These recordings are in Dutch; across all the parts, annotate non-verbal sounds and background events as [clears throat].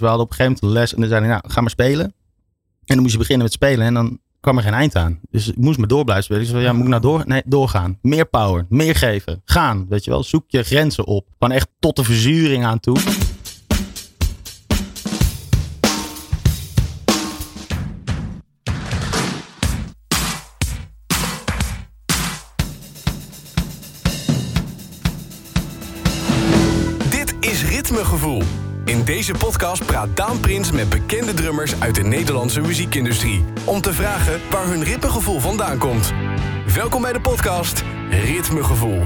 Dus we hadden op een gegeven moment les en dan zeiden nou, ga maar spelen. En dan moest je beginnen met spelen en dan kwam er geen eind aan. Dus ik moest maar door blijven spelen. Ik zei, ja, moet ik nou door? Nee, doorgaan. Meer power, meer geven. Gaan, weet je wel. Zoek je grenzen op. Gewoon echt tot de verzuring aan toe. Dit is Ritmegevoel. In deze podcast praat Daan Prins met bekende drummers uit de Nederlandse muziekindustrie. Om te vragen waar hun ritmegevoel vandaan komt. Welkom bij de podcast Ritmegevoel.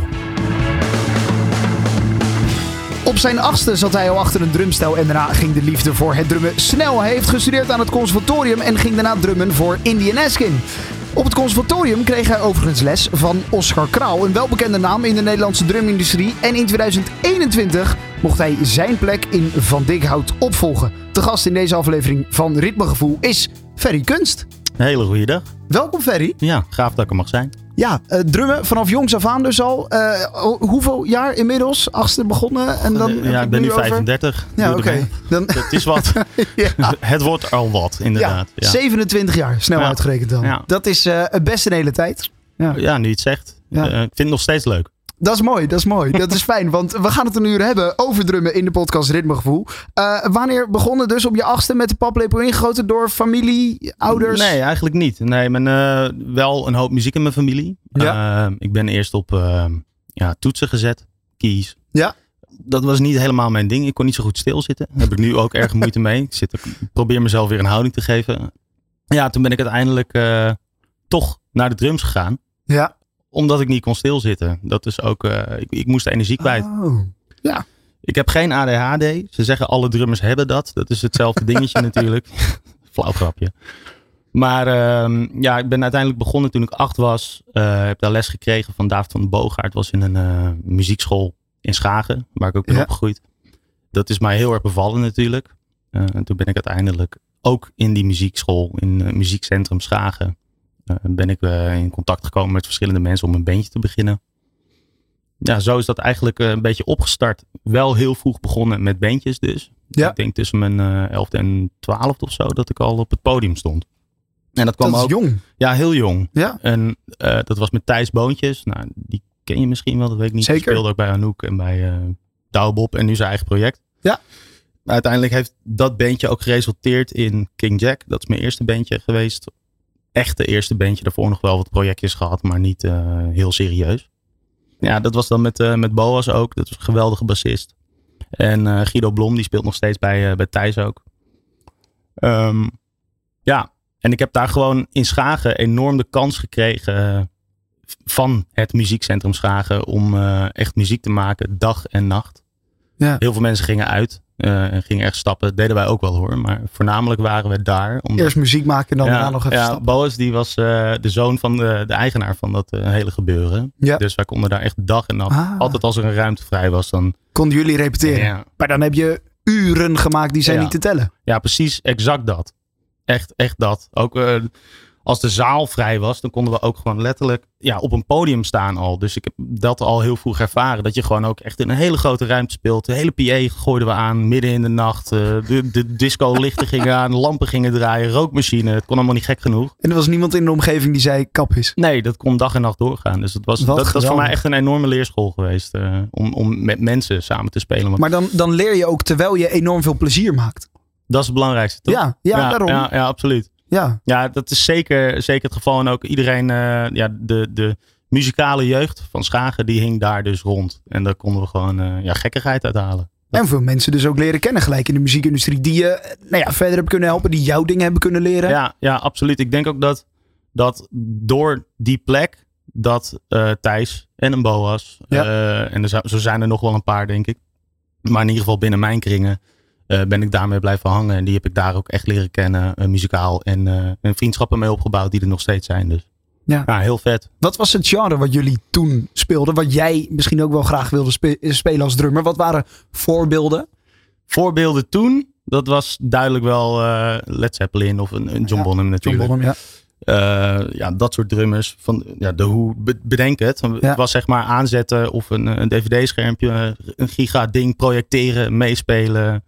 Op zijn achtste zat hij al achter een drumstel en daarna ging de liefde voor het drummen snel. Hij heeft gestudeerd aan het conservatorium en ging daarna drummen voor Indian Askin. Op het conservatorium kreeg hij overigens les van Oscar Kraal, een welbekende naam in de Nederlandse drumindustrie. En in 2021 mocht hij zijn plek in Van Dikhout opvolgen. Te gast in deze aflevering van Ritmegevoel is Ferry Kunst. Een hele goede dag. Welkom Ferry. Ja, gaaf dat ik er mag zijn. Ja, eh, drummen vanaf jongs af aan dus al. Eh, ho- hoeveel jaar inmiddels? Achtste begonnen en dan... ja, ik ben nu 35. Ja, oké. Dan... [laughs] Het is wat. [laughs] ja. het wordt al wat, inderdaad. Ja, Ja, 27 jaar, snel Ja. uitgerekend dan. Ja. Dat is eh, het beste een hele tijd. Ja. ja nu het zegt. Eh, ik vind het nog steeds leuk. Dat is mooi, dat is mooi. Dat is [laughs] fijn, want we gaan het een uur hebben over drummen in de podcast Ritmegevoel. Eh wanneer begonnen dus op je achtste met de paplepel ingegoten door familie, ouders? Nee, eigenlijk niet. Nee, mijn, eh, wel een hoop muziek in mijn familie. Ja. Eh, ik ben eerst op ja, toetsen gezet. Keys. Ja. Dat was niet helemaal mijn ding. Ik kon niet zo goed stilzitten. Daar heb ik nu ook erg moeite mee. Ik, zit, probeer mezelf weer een houding te geven. Ja, toen ben ik uiteindelijk toch naar de drums gegaan. Ja. Omdat ik niet kon stilzitten. Dat is ook, eh, ik, ik moest energie kwijt. Oh. Ik heb geen ADHD. Ze zeggen alle drummers hebben dat. Dat is hetzelfde [laughs] dingetje natuurlijk. [laughs] Flauw grapje. Maar ehm, ja, ik ben uiteindelijk begonnen toen ik acht was. Eh heb daar les gekregen van David van den Boogaard. was in een eh, muziekschool in Schagen, waar ik ook ben Ja. opgegroeid. Dat is mij heel erg bevallen natuurlijk. En toen ben ik uiteindelijk ook in die muziekschool, in het muziekcentrum Schagen, ben ik eh, in contact gekomen met verschillende mensen om een bandje te beginnen. Ja, zo is dat eigenlijk eh, een beetje opgestart. Wel heel vroeg begonnen met bandjes dus. Ja. Ik denk tussen mijn eh, elfde en twaalfde of zo dat ik al op het podium stond. En dat kwam Dat is ook jong. ja, heel jong. Ja. En eh, dat was met Thijs Boontjes. Nou, die ken je misschien wel, dat weet ik niet. Die Zeker. speelde ook bij Anouk en bij eh Douwbob en nu zijn eigen project. Ja. Maar uiteindelijk heeft dat bandje ook geresulteerd in King Jack. Dat is mijn eerste bandje geweest. Echte eerste bandje. Daarvoor nog wel wat projectjes gehad, maar niet eh, heel serieus. Ja, dat was dan met, eh, met Boas ook. Dat was een geweldige bassist. En eh, Guido Blom, die speelt nog steeds bij, bij Thijs ook. Ehm, ja, en ik heb daar gewoon in Schagen enorm de kans gekregen van het muziekcentrum Schagen om echt muziek te maken, dag en nacht. Ja. Heel veel mensen gingen uit en gingen echt stappen. Dat deden wij ook wel hoor, maar voornamelijk waren we daar. Omdat, Eerst muziek maken en dan daarna nog even ja, stappen. Boas die was eh, de zoon van de, de eigenaar van dat eh, hele gebeuren. Ja. Dus wij konden daar echt dag en nacht. Ah. Altijd als er een ruimte vrij was, dan... Konden jullie repeteren. Ja, Maar dan heb je uren gemaakt die zijn niet te tellen. Ja, precies exact dat. Echt, echt dat. Ook eh, als de zaal vrij was, dan konden we ook gewoon letterlijk ja, op een podium staan al. Dus ik heb dat al heel vroeg ervaren. Dat je gewoon ook echt in een hele grote ruimte speelt. De hele PA gooiden we aan, midden in de nacht. eh, de, de disco-lichten gingen aan, lampen gingen draaien, rookmachine. Het kon allemaal niet gek genoeg. En er was niemand in de omgeving die zei kap is. Nee, dat kon dag en nacht doorgaan. Dus het was, Wat dat, dat is voor mij echt een enorme leerschool geweest. eh, om, om met mensen samen te spelen. Maar dan, dan leer je ook terwijl je enorm veel plezier maakt. dat is het belangrijkste, toch? Ja, ja, daarom. Ja, ja, absoluut. Ja. Ja, dat is zeker, zeker het geval. En ook iedereen, eh, ja, de, de muzikale jeugd van Schagen, die hing daar dus rond. En daar konden we gewoon eh, ja, gekkigheid uithalen. En veel mensen dus ook leren kennen gelijk in de muziekindustrie. Die je nou ja, verder hebben kunnen helpen. Die jouw dingen hebben kunnen leren. Ja, ja, absoluut. Ik denk ook dat, dat door die plek, dat eh, Thijs en een Boas, Ja. en er, zo zijn er nog wel een paar, denk ik. Maar in ieder geval binnen mijn kringen ben ik daarmee blijven hangen. En die heb ik daar ook echt leren kennen, eh, muzikaal. En, eh, en vriendschappen mee opgebouwd die er nog steeds zijn. Dus Ja. ja, heel vet. Wat was het genre wat jullie toen speelden? Wat jij misschien ook wel graag wilde spe- spelen als drummer? Wat waren voorbeelden? Voorbeelden toen, dat was duidelijk wel eh, Led Zeppelin of een, een John Ja, Bonham John natuurlijk. Bonham, ja. Eh, ja, dat soort drummers. Van, ja, de hoe, be- bedenk het. Ja. Het was zeg maar aanzetten of een, een dvd-schermpje, een giga ding projecteren, meespelen.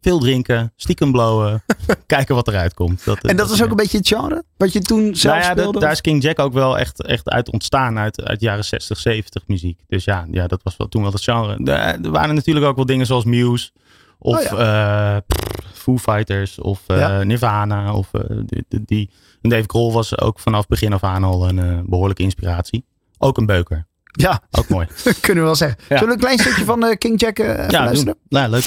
Veel drinken, stiekem blowen, [laughs] kijken wat eruit komt. Dat, En dat is ook een beetje het genre wat je toen zelf nou ja, dat- speelde? daar is King Jack ook wel echt, echt uit ontstaan, uit, uit jaren 60, 70 muziek. Dus ja, ja dat was wel, toen wel het genre. Er, waren natuurlijk ook wel dingen zoals Muse, of Oh eh, pff, Foo Fighters, of eh, Ja. Nirvana. Of, eh, die, die, Dave Grohl was ook vanaf begin af aan al een eh, behoorlijke inspiratie. Ook een beuker. Ja, Ook mooi. [laughs] kunnen we wel zeggen. Ja. Zullen we een klein stukje van eh, King Jack eh, ja, luisteren? doen. Ja, leuk.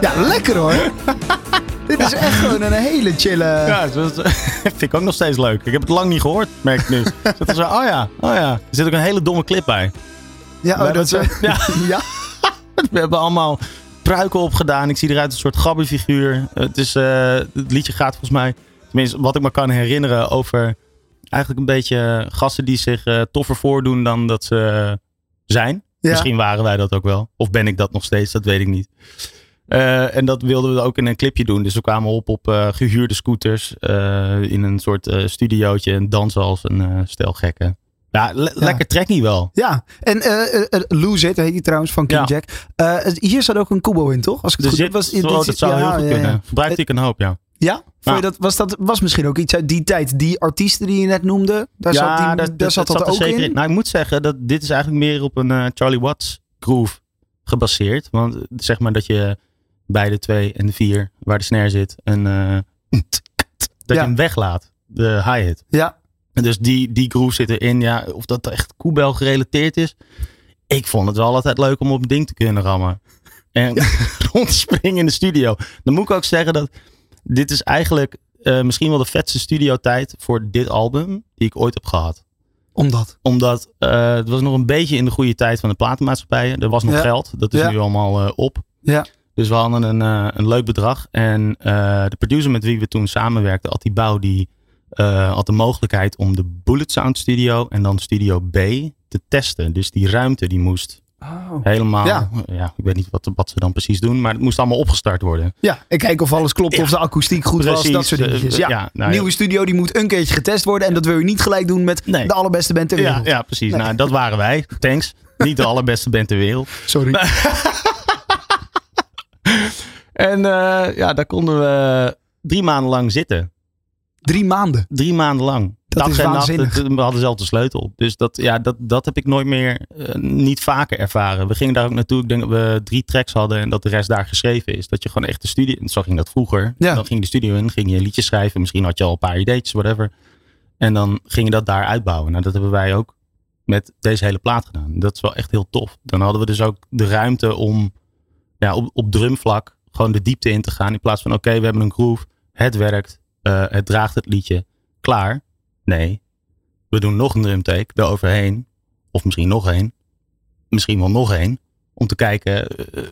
Ja, lekker hoor. [laughs] Dit is echt gewoon een hele chille... Ja, dat [laughs] vind ik ook nog steeds leuk. Ik heb het lang niet gehoord, merk ik nu. Zit er zo, oh ja, oh ja. Er zit ook een hele domme clip bij. Ja, oh, dat, is- [laughs] ja. [laughs] ja. We hebben allemaal pruiken opgedaan. Ik zie eruit als een soort gabbyfiguur. Het, is, eh, het liedje gaat volgens mij, tenminste wat ik me kan herinneren, over eigenlijk een beetje gasten die zich eh, toffer voordoen dan dat ze zijn. Ja. Misschien waren wij dat ook wel. Of ben ik dat nog steeds, dat weet ik niet. Eh, en dat wilden we ook in een clipje doen. Dus we kwamen op op eh, gehuurde scooters. eh, in een soort studiootje. En dansen als een stel gekken. Ja, le- lekker trekkie wel. Ja, en Lose It heet die trouwens van King Ja. Jack. Hier zat ook een Kubo in, toch? Als ik het Dus goed. Was, dit oh, dat zou ja, heel goed kunnen. Gebruikte ik een hoop, ja. ja? Vond je Ja. dat, was, dat was misschien ook iets uit die tijd. Die artiesten die je net noemde, daar zat, die, daar, dat- zat dat, ook zeker in. Nou, ik moet zeggen dat dit is eigenlijk meer op een Charlie Watts groove gebaseerd. Want zeg maar dat je bij de 2 en de 4, waar de snare zit, en eh, [clears throat] dat Ja. je hem weglaat, de hi-hat. Ja, En dus die, die groove zit erin. Ja, of dat echt koebel gerelateerd is. Ik vond het wel altijd leuk om op een ding te kunnen rammen. En [laughs] rondspringen in de studio. Dan moet ik ook zeggen dat dit is eigenlijk eh, misschien wel de vetste studiotijd voor dit album die ik ooit heb gehad omdat. omdat eh, het was nog een beetje in de goede tijd van de platenmaatschappijen. Er was nog Ja. geld. Dat is Ja. nu allemaal op. Ja. Dus we hadden een, eh, een leuk bedrag. En eh, de producer met wie we toen samenwerkten, Atti Bouw, die eh, had de mogelijkheid om de Bullet Sound Studio en dan Studio B te testen. Dus die ruimte die moest helemaal, Ja. ja. ik weet niet wat, wat ze dan precies doen, maar het moest allemaal opgestart worden. Ja, en kijken of alles klopt, Ja. of de akoestiek goed was, dat soort dingetjes. Ja. ja, nou ja. Nieuwe studio, die moet een keertje getest worden. En dat wil je niet gelijk doen met Nee. de allerbeste band ter Ja, wereld. ja precies. Nee. Nou, dat waren wij. Thanks. Niet de [laughs] allerbeste band ter wereld. Sorry. [laughs] En eh, ja, daar konden we drie maanden lang zitten. Drie maanden. Drie maanden lang. Dat Dag is en waanzinnig. We hadden zelf de sleutel. Dus dat, ja, dat, dat heb ik nooit meer, eh, niet vaker ervaren. We gingen daar ook naartoe. Ik denk dat we drie tracks hadden en dat de rest daar geschreven is. Dat je gewoon echt de studie, zo ging dat vroeger. Ja. Dan ging je de studio in, ging je liedjes schrijven. Misschien had je al een paar ideetjes, whatever. En dan ging je dat daar uitbouwen. Nou, dat hebben wij ook met deze hele plaat gedaan. Dat is wel echt heel tof. Dan hadden we dus ook de ruimte om ja, op, op drumvlak gewoon de diepte in te gaan. In plaats van oké, we hebben een groove. Het werkt. eh, het draagt het liedje. Klaar. Nee. We doen nog een drumtake eroverheen. Of misschien nog één. Misschien wel nog één. Om te kijken, eh,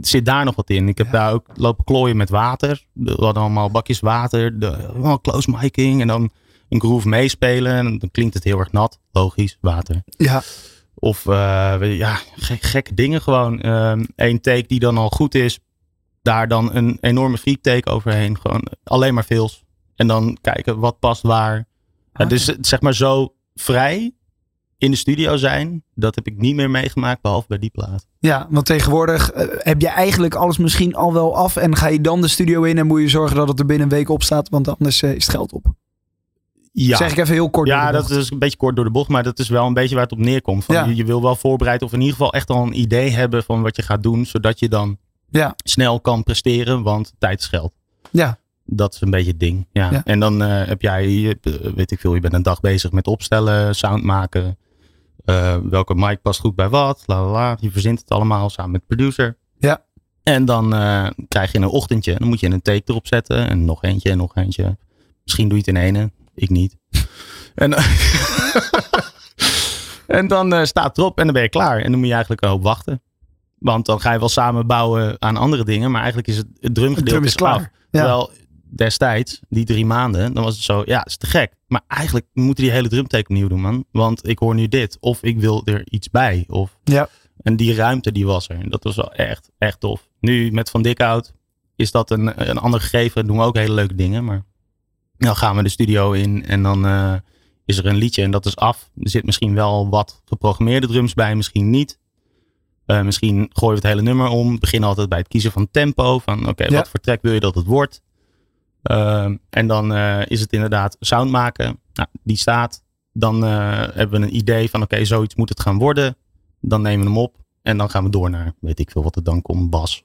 zit daar nog wat in? Ik heb Ja. daar ook lopen klooien met water. We hadden allemaal bakjes water. De, oh, close miking. En dan een groove meespelen. En dan klinkt het heel erg nat. Logisch, water. Ja, Of eh, we- ja, gek, gekke dingen gewoon. Eén take die dan al goed is. Daar dan een enorme freak take overheen. Gewoon alleen maar fills. En dan kijken wat past waar. Ja, dus het- zeg maar zo vrij in de studio zijn. Dat heb ik niet meer meegemaakt. Behalve bij die plaat. ja want tegenwoordig eh, heb je eigenlijk alles misschien al wel af. En ga je dan de studio in en moet je zorgen dat het er binnen een week op staat. Want anders eh, is het geld op. Ja, Zeg ik even heel kort. ja dat is een beetje kort door de bocht. Maar dat is wel een beetje waar het op neerkomt. Van Ja. je, je wil wel voorbereid. Of in ieder geval echt al een idee hebben van wat je gaat doen. Zodat je dan Ja, snel kan presteren. Want tijd is geld. ja, Dat is een beetje het ding. Ja. Ja. En dan eh, heb jij, eh, weet ik veel, je bent een dag bezig met opstellen, sound maken. eh, welke mic past goed bij wat. La, la, la. Je verzint het allemaal samen met de producer. Ja. En dan krijg je een ochtendje. Dan moet je een take erop zetten. En nog eentje en nog eentje. Misschien doe je het in ene. Ik niet. [laughs] en, [laughs] en dan staat het erop en dan ben je klaar. En dan moet je eigenlijk een hoop wachten. Want dan ga je wel samen bouwen aan andere dingen. Maar eigenlijk is het, het drumgedeelte drum is klaar. af. Ja. Terwijl destijds, die drie maanden, dan was het zo, ja, het is te gek. Maar eigenlijk moeten die hele drumtake opnieuw doen, man. Want ik hoor nu dit. Of ik wil er iets bij. Of Ja. En die ruimte die was er. En dat was wel echt, echt tof. Nu met Van Dikhout is dat een, een ander gegeven. Doen we ook hele leuke dingen. Maar dan gaan we de studio in en dan eh, is er een liedje en dat is af. Er zit misschien wel wat geprogrammeerde drums bij, misschien niet. Eh, misschien gooien we het hele nummer om. Beginnen altijd bij het kiezen van tempo. Van oké, Ja. wat voor track wil je dat het wordt? Ehm, en dan eh, is het inderdaad sound maken. Nou, die staat. Dan eh, hebben we een idee van oké, zoiets moet het gaan worden. Dan nemen we hem op. En dan gaan we door naar, weet ik veel wat er dan komt, bas,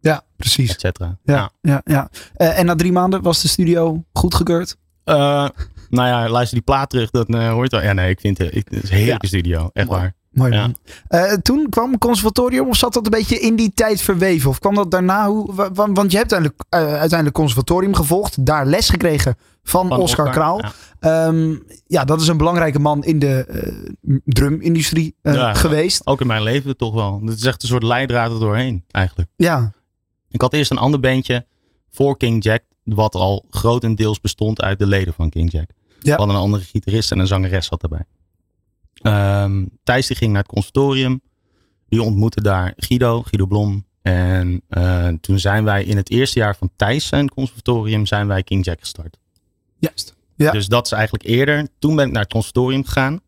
Ja, precies. et cetera. Ja, ja, ja. En na drie maanden was de studio goedgekeurd? Nou ja, luister die plaat terug, dan eh, hoort wel. Ja, nee, ik vind het, het is een heerlijke studio, echt Mooi. waar. Mooi Ja. man. Eh, toen kwam conservatorium of zat dat een beetje in die tijd verweven? Of kwam dat daarna? Hoe, wa- wa- want je hebt uiteindelijk, eh, uiteindelijk conservatorium gevolgd. Daar les gekregen van, Van Oscar, Kraal. ja. Ehm, ja, dat is een belangrijke man in de eh, drumindustrie Ja. geweest. Ook in mijn leven toch wel. Het is echt een soort leidraad er doorheen, eigenlijk. Ja, Ik had eerst een ander bandje voor King Jack, wat al grotendeels bestond uit de leden van King Jack. Ja. Hadden een andere gitarist en een zangeres zat erbij. Ehm, Thijs die ging naar het conservatorium. Die ontmoette daar Guido, Guido Blom. En eh, toen zijn wij in het eerste jaar van Thijs zijn conservatorium, zijn wij King Jack gestart. juist. Ja. Dus dat is eigenlijk eerder. Toen ben ik naar het conservatorium gegaan.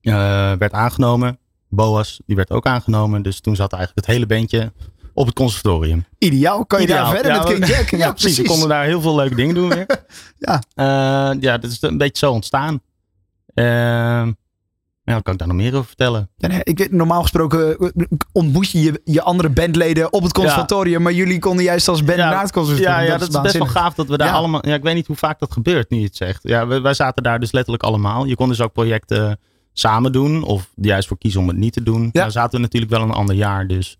Eh, werd aangenomen. Boas, die werd ook aangenomen. Dus toen zat eigenlijk het hele bandje op het conservatorium. Ideaal. Kan je daar Ideaal. verder Ja, met King Jack? [laughs] Ja, precies. We konden daar heel veel leuke dingen doen weer. [laughs] Ja. Eh, ja, dat is een beetje zo ontstaan. Ja, kan ik daar nog meer over vertellen? Ja, nee, ik normaal gesproken eh, ontmoet je, je je andere bandleden op het conservatorium. Maar jullie konden juist als band Ja, naar het conservatorium. Ja, ja dat, is best wel gaaf dat we daar allemaal... Ja, ik weet niet hoe vaak dat gebeurt, nu je het zegt. Ja, wij, wij zaten daar dus letterlijk allemaal. Je kon dus ook projecten samen doen. Of juist voor kiezen om het niet te doen. Ja. Nou zaten we natuurlijk wel een ander jaar. Dus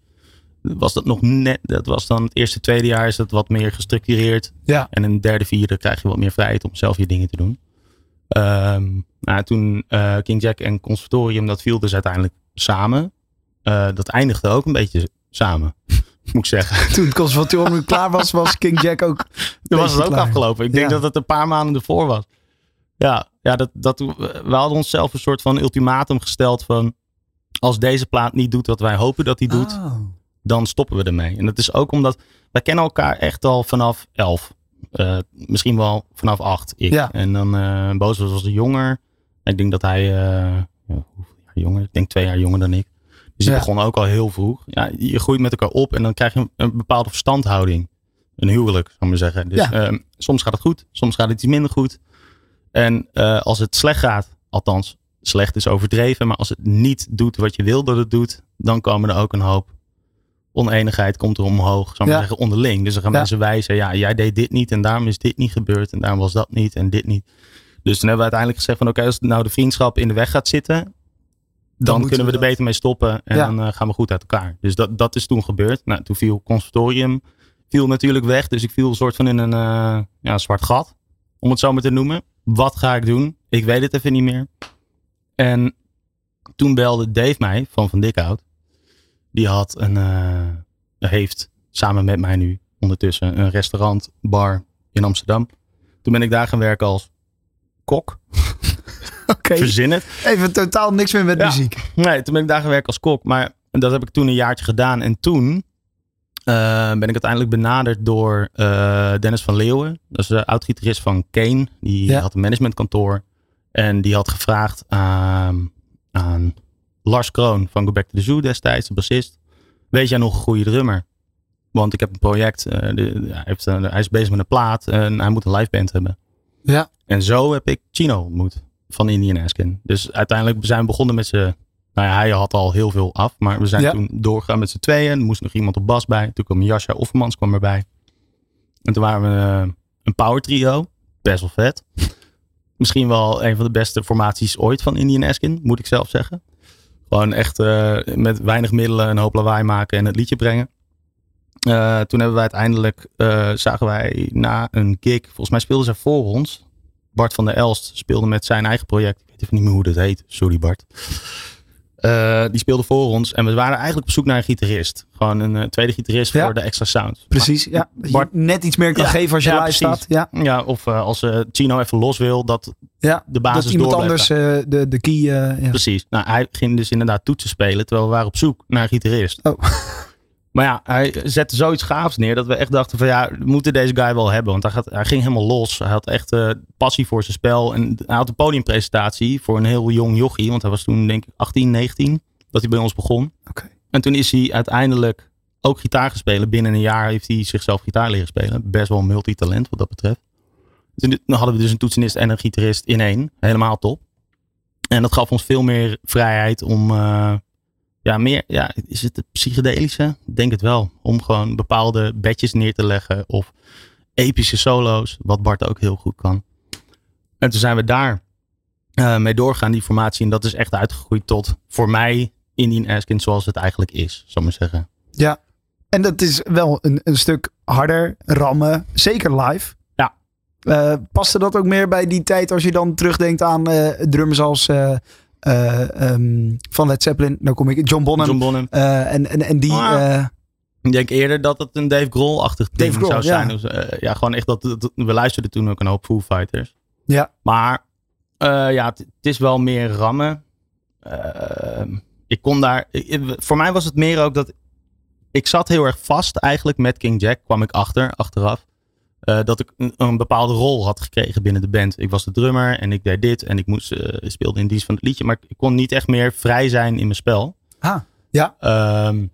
was dat nog net... Dat was dan het eerste, tweede jaar is het wat meer gestructureerd. Ja. En in het derde, vierde krijg je wat meer vrijheid om zelf je dingen te doen. Ehm, nou, toen eh, King Jack en Conservatorium, dat viel dus uiteindelijk samen. Eh, dat eindigde ook een beetje samen, [laughs] moet ik zeggen. [laughs] Toen het conservatorium klaar was, was King Jack ook. Toen was het ook klaar. afgelopen. Ik denk Ja. dat het een paar maanden ervoor was. Ja, ja dat, dat, we hadden onszelf een soort van ultimatum gesteld van... als deze plaat niet doet wat wij hopen dat hij doet, Oh. dan stoppen we ermee. En dat is ook omdat wij kennen elkaar echt al vanaf elf. Eh, misschien wel vanaf acht. Ik. Ja. En dan eh Boos was als jonger. Ik denk dat hij, jaar jonger? Ik denk twee jaar jonger dan ik. Dus Ja. begon ook al heel vroeg. Ja, je groeit met elkaar op en dan krijg je een, een bepaalde verstandhouding. Een huwelijk, zou ik maar zeggen. Dus Ja. ehm, soms gaat het goed, soms gaat het iets minder goed. En als het slecht gaat, althans slecht is overdreven, maar als het niet doet wat je wil dat het doet, dan komen er ook een hoop oneenigheid komt er omhoog, zou ik Ja. zeggen, onderling. Dus dan gaan Ja. mensen wijzen, ja, jij deed dit niet en daarom is dit niet gebeurd en daarom was dat niet en dit niet. Dus toen hebben we uiteindelijk gezegd van oké, als nou de vriendschap in de weg gaat zitten, dan, kunnen we we er beter mee stoppen en Ja. dan eh, gaan we goed uit elkaar. Dus dat, dat is toen gebeurd. Nou, toen viel conservatorium viel natuurlijk weg, dus ik viel een soort van in een eh, ja, zwart gat, om het zo maar te noemen. Wat ga ik doen? Ik weet het even niet meer. En toen belde Dave mij van Van Dikhout. Die had een, eh, heeft samen met mij nu ondertussen een restaurant, bar in Amsterdam. Toen ben ik daar gaan werken als kok. [laughs] Oké, Verzin het. even totaal niks meer met Ja. muziek. Nee, toen ben ik daar gaan werken als kok. Maar dat heb ik toen een jaartje gedaan. En toen eh, ben ik uiteindelijk benaderd door eh, Dennis van Leeuwen. Dat is de oud-gitarist van Kane. Die Ja. had een managementkantoor. En die had gevraagd aan, aan Lars Kroon van Go Back to the Zoo destijds, de bassist. Weet jij nog een goede drummer? Want ik heb een project. eh, de- hij, heeft, hij is bezig met een plaat en hij moet een live band hebben. Ja. En zo heb ik Chino ontmoet van Indian Askin. Dus uiteindelijk zijn we begonnen met z'n... Nou ja, hij had al heel veel af. Maar we zijn Ja. toen doorgegaan met z'n tweeën. Er moest nog iemand op bas bij. Toen kwam Jascha Offermans kwam erbij. En toen waren we eh, een power trio. Best wel vet. Misschien wel een van de beste formaties ooit van Indian Askin. Moet ik zelf zeggen. Gewoon echt eh, met weinig middelen een hoop lawaai maken en het liedje brengen. Eh, toen hebben we uiteindelijk, eh, zagen wij na een gig, volgens mij speelden ze voor ons. Bart van der Elst speelde met zijn eigen project. Ik weet even niet meer hoe dat heet. Sorry Bart. Eh, die speelde voor ons. En we waren eigenlijk op zoek naar een gitarist. Gewoon een eh, tweede gitarist Ja. voor de extra sound. Precies, ja. Dat je Bart- net iets meer kan Ja, geven als je ja, live precies. staat. Ja, Ja, of eh, als Chino even los wil, dat ja. de basis dat iemand anders de, de key... ja. Precies. Nou, hij ging dus inderdaad toetsen spelen, terwijl we waren op zoek naar een gitarist. Oh. [laughs] Maar ja, hij zette zoiets gaafs neer dat we echt dachten van ja, we moeten deze guy wel hebben. Want hij, gaat, hij ging helemaal los. Hij had echt eh, passie voor zijn spel. En hij had een podiumpresentatie voor een heel jong jochie. Want hij was toen denk ik 18, 19, dat hij bij ons begon. Oké. En toen is hij uiteindelijk ook gitaar gespeeld. Binnen een jaar heeft hij zichzelf gitaar leren spelen. Best wel multitalent wat dat betreft. Toen hadden we dus een toetsenist en een gitarist in één. Helemaal top. En dat gaf ons veel meer vrijheid om, eh, ja, meer, ja, is het het psychedelische? Denk het wel. Om gewoon bepaalde bedjes neer te leggen of epische solo's, wat Bart ook heel goed kan. En toen zijn we daar eh, mee doorgaan, die formatie. En dat is echt uitgegroeid tot, voor mij, Indian Askin zoals het eigenlijk is, zou ik maar zeggen. Ja, en dat is wel een, een stuk harder rammen, zeker live. Ja. Eh, paste dat ook meer bij die tijd als je dan terugdenkt aan drummers als eh, eh, ehm, van Led Zeppelin, nou kom ik, John Bonham. John Bonham. eh, en, en, en die, Ah. eh, Ik denk eerder dat het een Dave Grohl-achtig ding Dave Grohl, zou zijn. ja. Dus, ja, gewoon echt dat, dat- we luisterden toen ook een hoop Foo Fighters. ja, Maar ja, het, is wel meer rammen. Eh, ik kon daar. ik- voor mij was het meer ook dat. Ik zat heel erg vast eigenlijk met King Jack, kwam ik achter, achteraf. Eh, dat ik een, een bepaalde rol had gekregen binnen de band. Ik was de drummer en ik deed dit en ik moest, eh, speelde in dienst van het liedje. Maar ik kon niet echt meer vrij zijn in mijn spel. ah, ja, Ehm,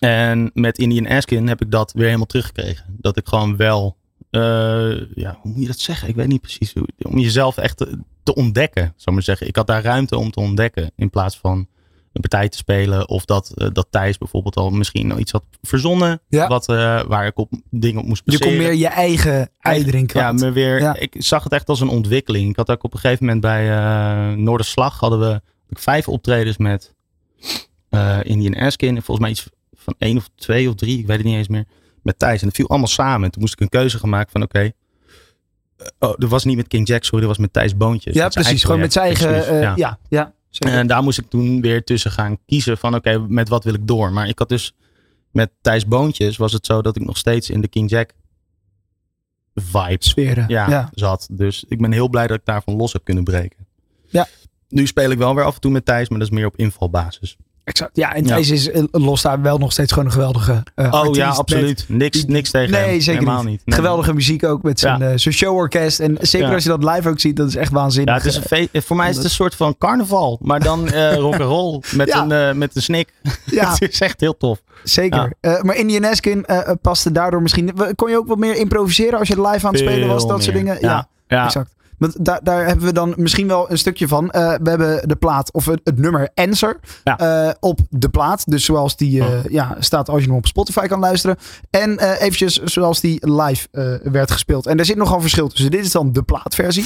en met Indian Askin heb ik dat weer helemaal teruggekregen. Dat ik gewoon wel, eh, ja, hoe moet je dat zeggen? Ik weet niet precies hoe. Om jezelf echt te, te ontdekken, zou ik maar zeggen. Ik had daar ruimte om te ontdekken. In plaats van een partij te spelen. Of dat, eh, dat Thijs bijvoorbeeld al misschien nog iets had verzonnen. Ja. Wat, eh, waar ik op dingen op moest je baseren. kon meer je eigen ei erin Ja, maar weer, Ja. ik zag het echt als een ontwikkeling. Ik had ook op een gegeven moment bij eh Noorderslag hadden we vijf optredens met Indian Askin. En volgens mij iets van één of twee of drie, ik weet het niet eens meer. Met Thijs. En dat viel allemaal samen. En toen moest ik een keuze gaan maken van oké. oh, dat was niet met King Jack, sorry, dat was met Thijs Boontjes. ja, precies. Gewoon met zijn eigen, ja. ja. En daar moest ik toen weer tussen gaan kiezen van oké, met wat wil ik door. Maar ik had dus met Thijs Boontjes was het zo dat ik nog steeds in de King Jack vibe Sferen. ja, ja. zat. Dus ik ben heel blij dat ik daarvan los heb kunnen breken. Ja. Nu speel ik wel weer af en toe met Thijs, maar dat is meer op invalbasis. Exact. Ja, en. Thijs is eh, los daar wel nog steeds gewoon een geweldige eh Oh ja, met absoluut. Niks, niks tegen Nee, hem. zeker Helemaal niet. Geweldige muziek ook met zijn, Ja. eh, zijn showorkest. En zeker Ja. als je dat live ook ziet, dat is echt waanzinnig. Ja, het is een voor mij is het een soort van carnaval, maar dan eh [laughs] rock and roll met, Ja. een, met een snik. [laughs] Ja. het is echt heel tof. Zeker. Maar Indian eh, paste daardoor misschien... Kon je ook wat meer improviseren als je live aan het spelen was? Dat soort dingen? Ja, ja. exact. Want daar, daar hebben we dan misschien wel een stukje van. Eh, we hebben de plaat, of het, het nummer Answer, Ja. eh, op de plaat. Dus zoals die eh, ja, staat als je hem op Spotify kan luisteren. En eh, eventjes zoals die live eh, werd gespeeld. En daar zit nogal verschil tussen. Dit is dan de plaatversie.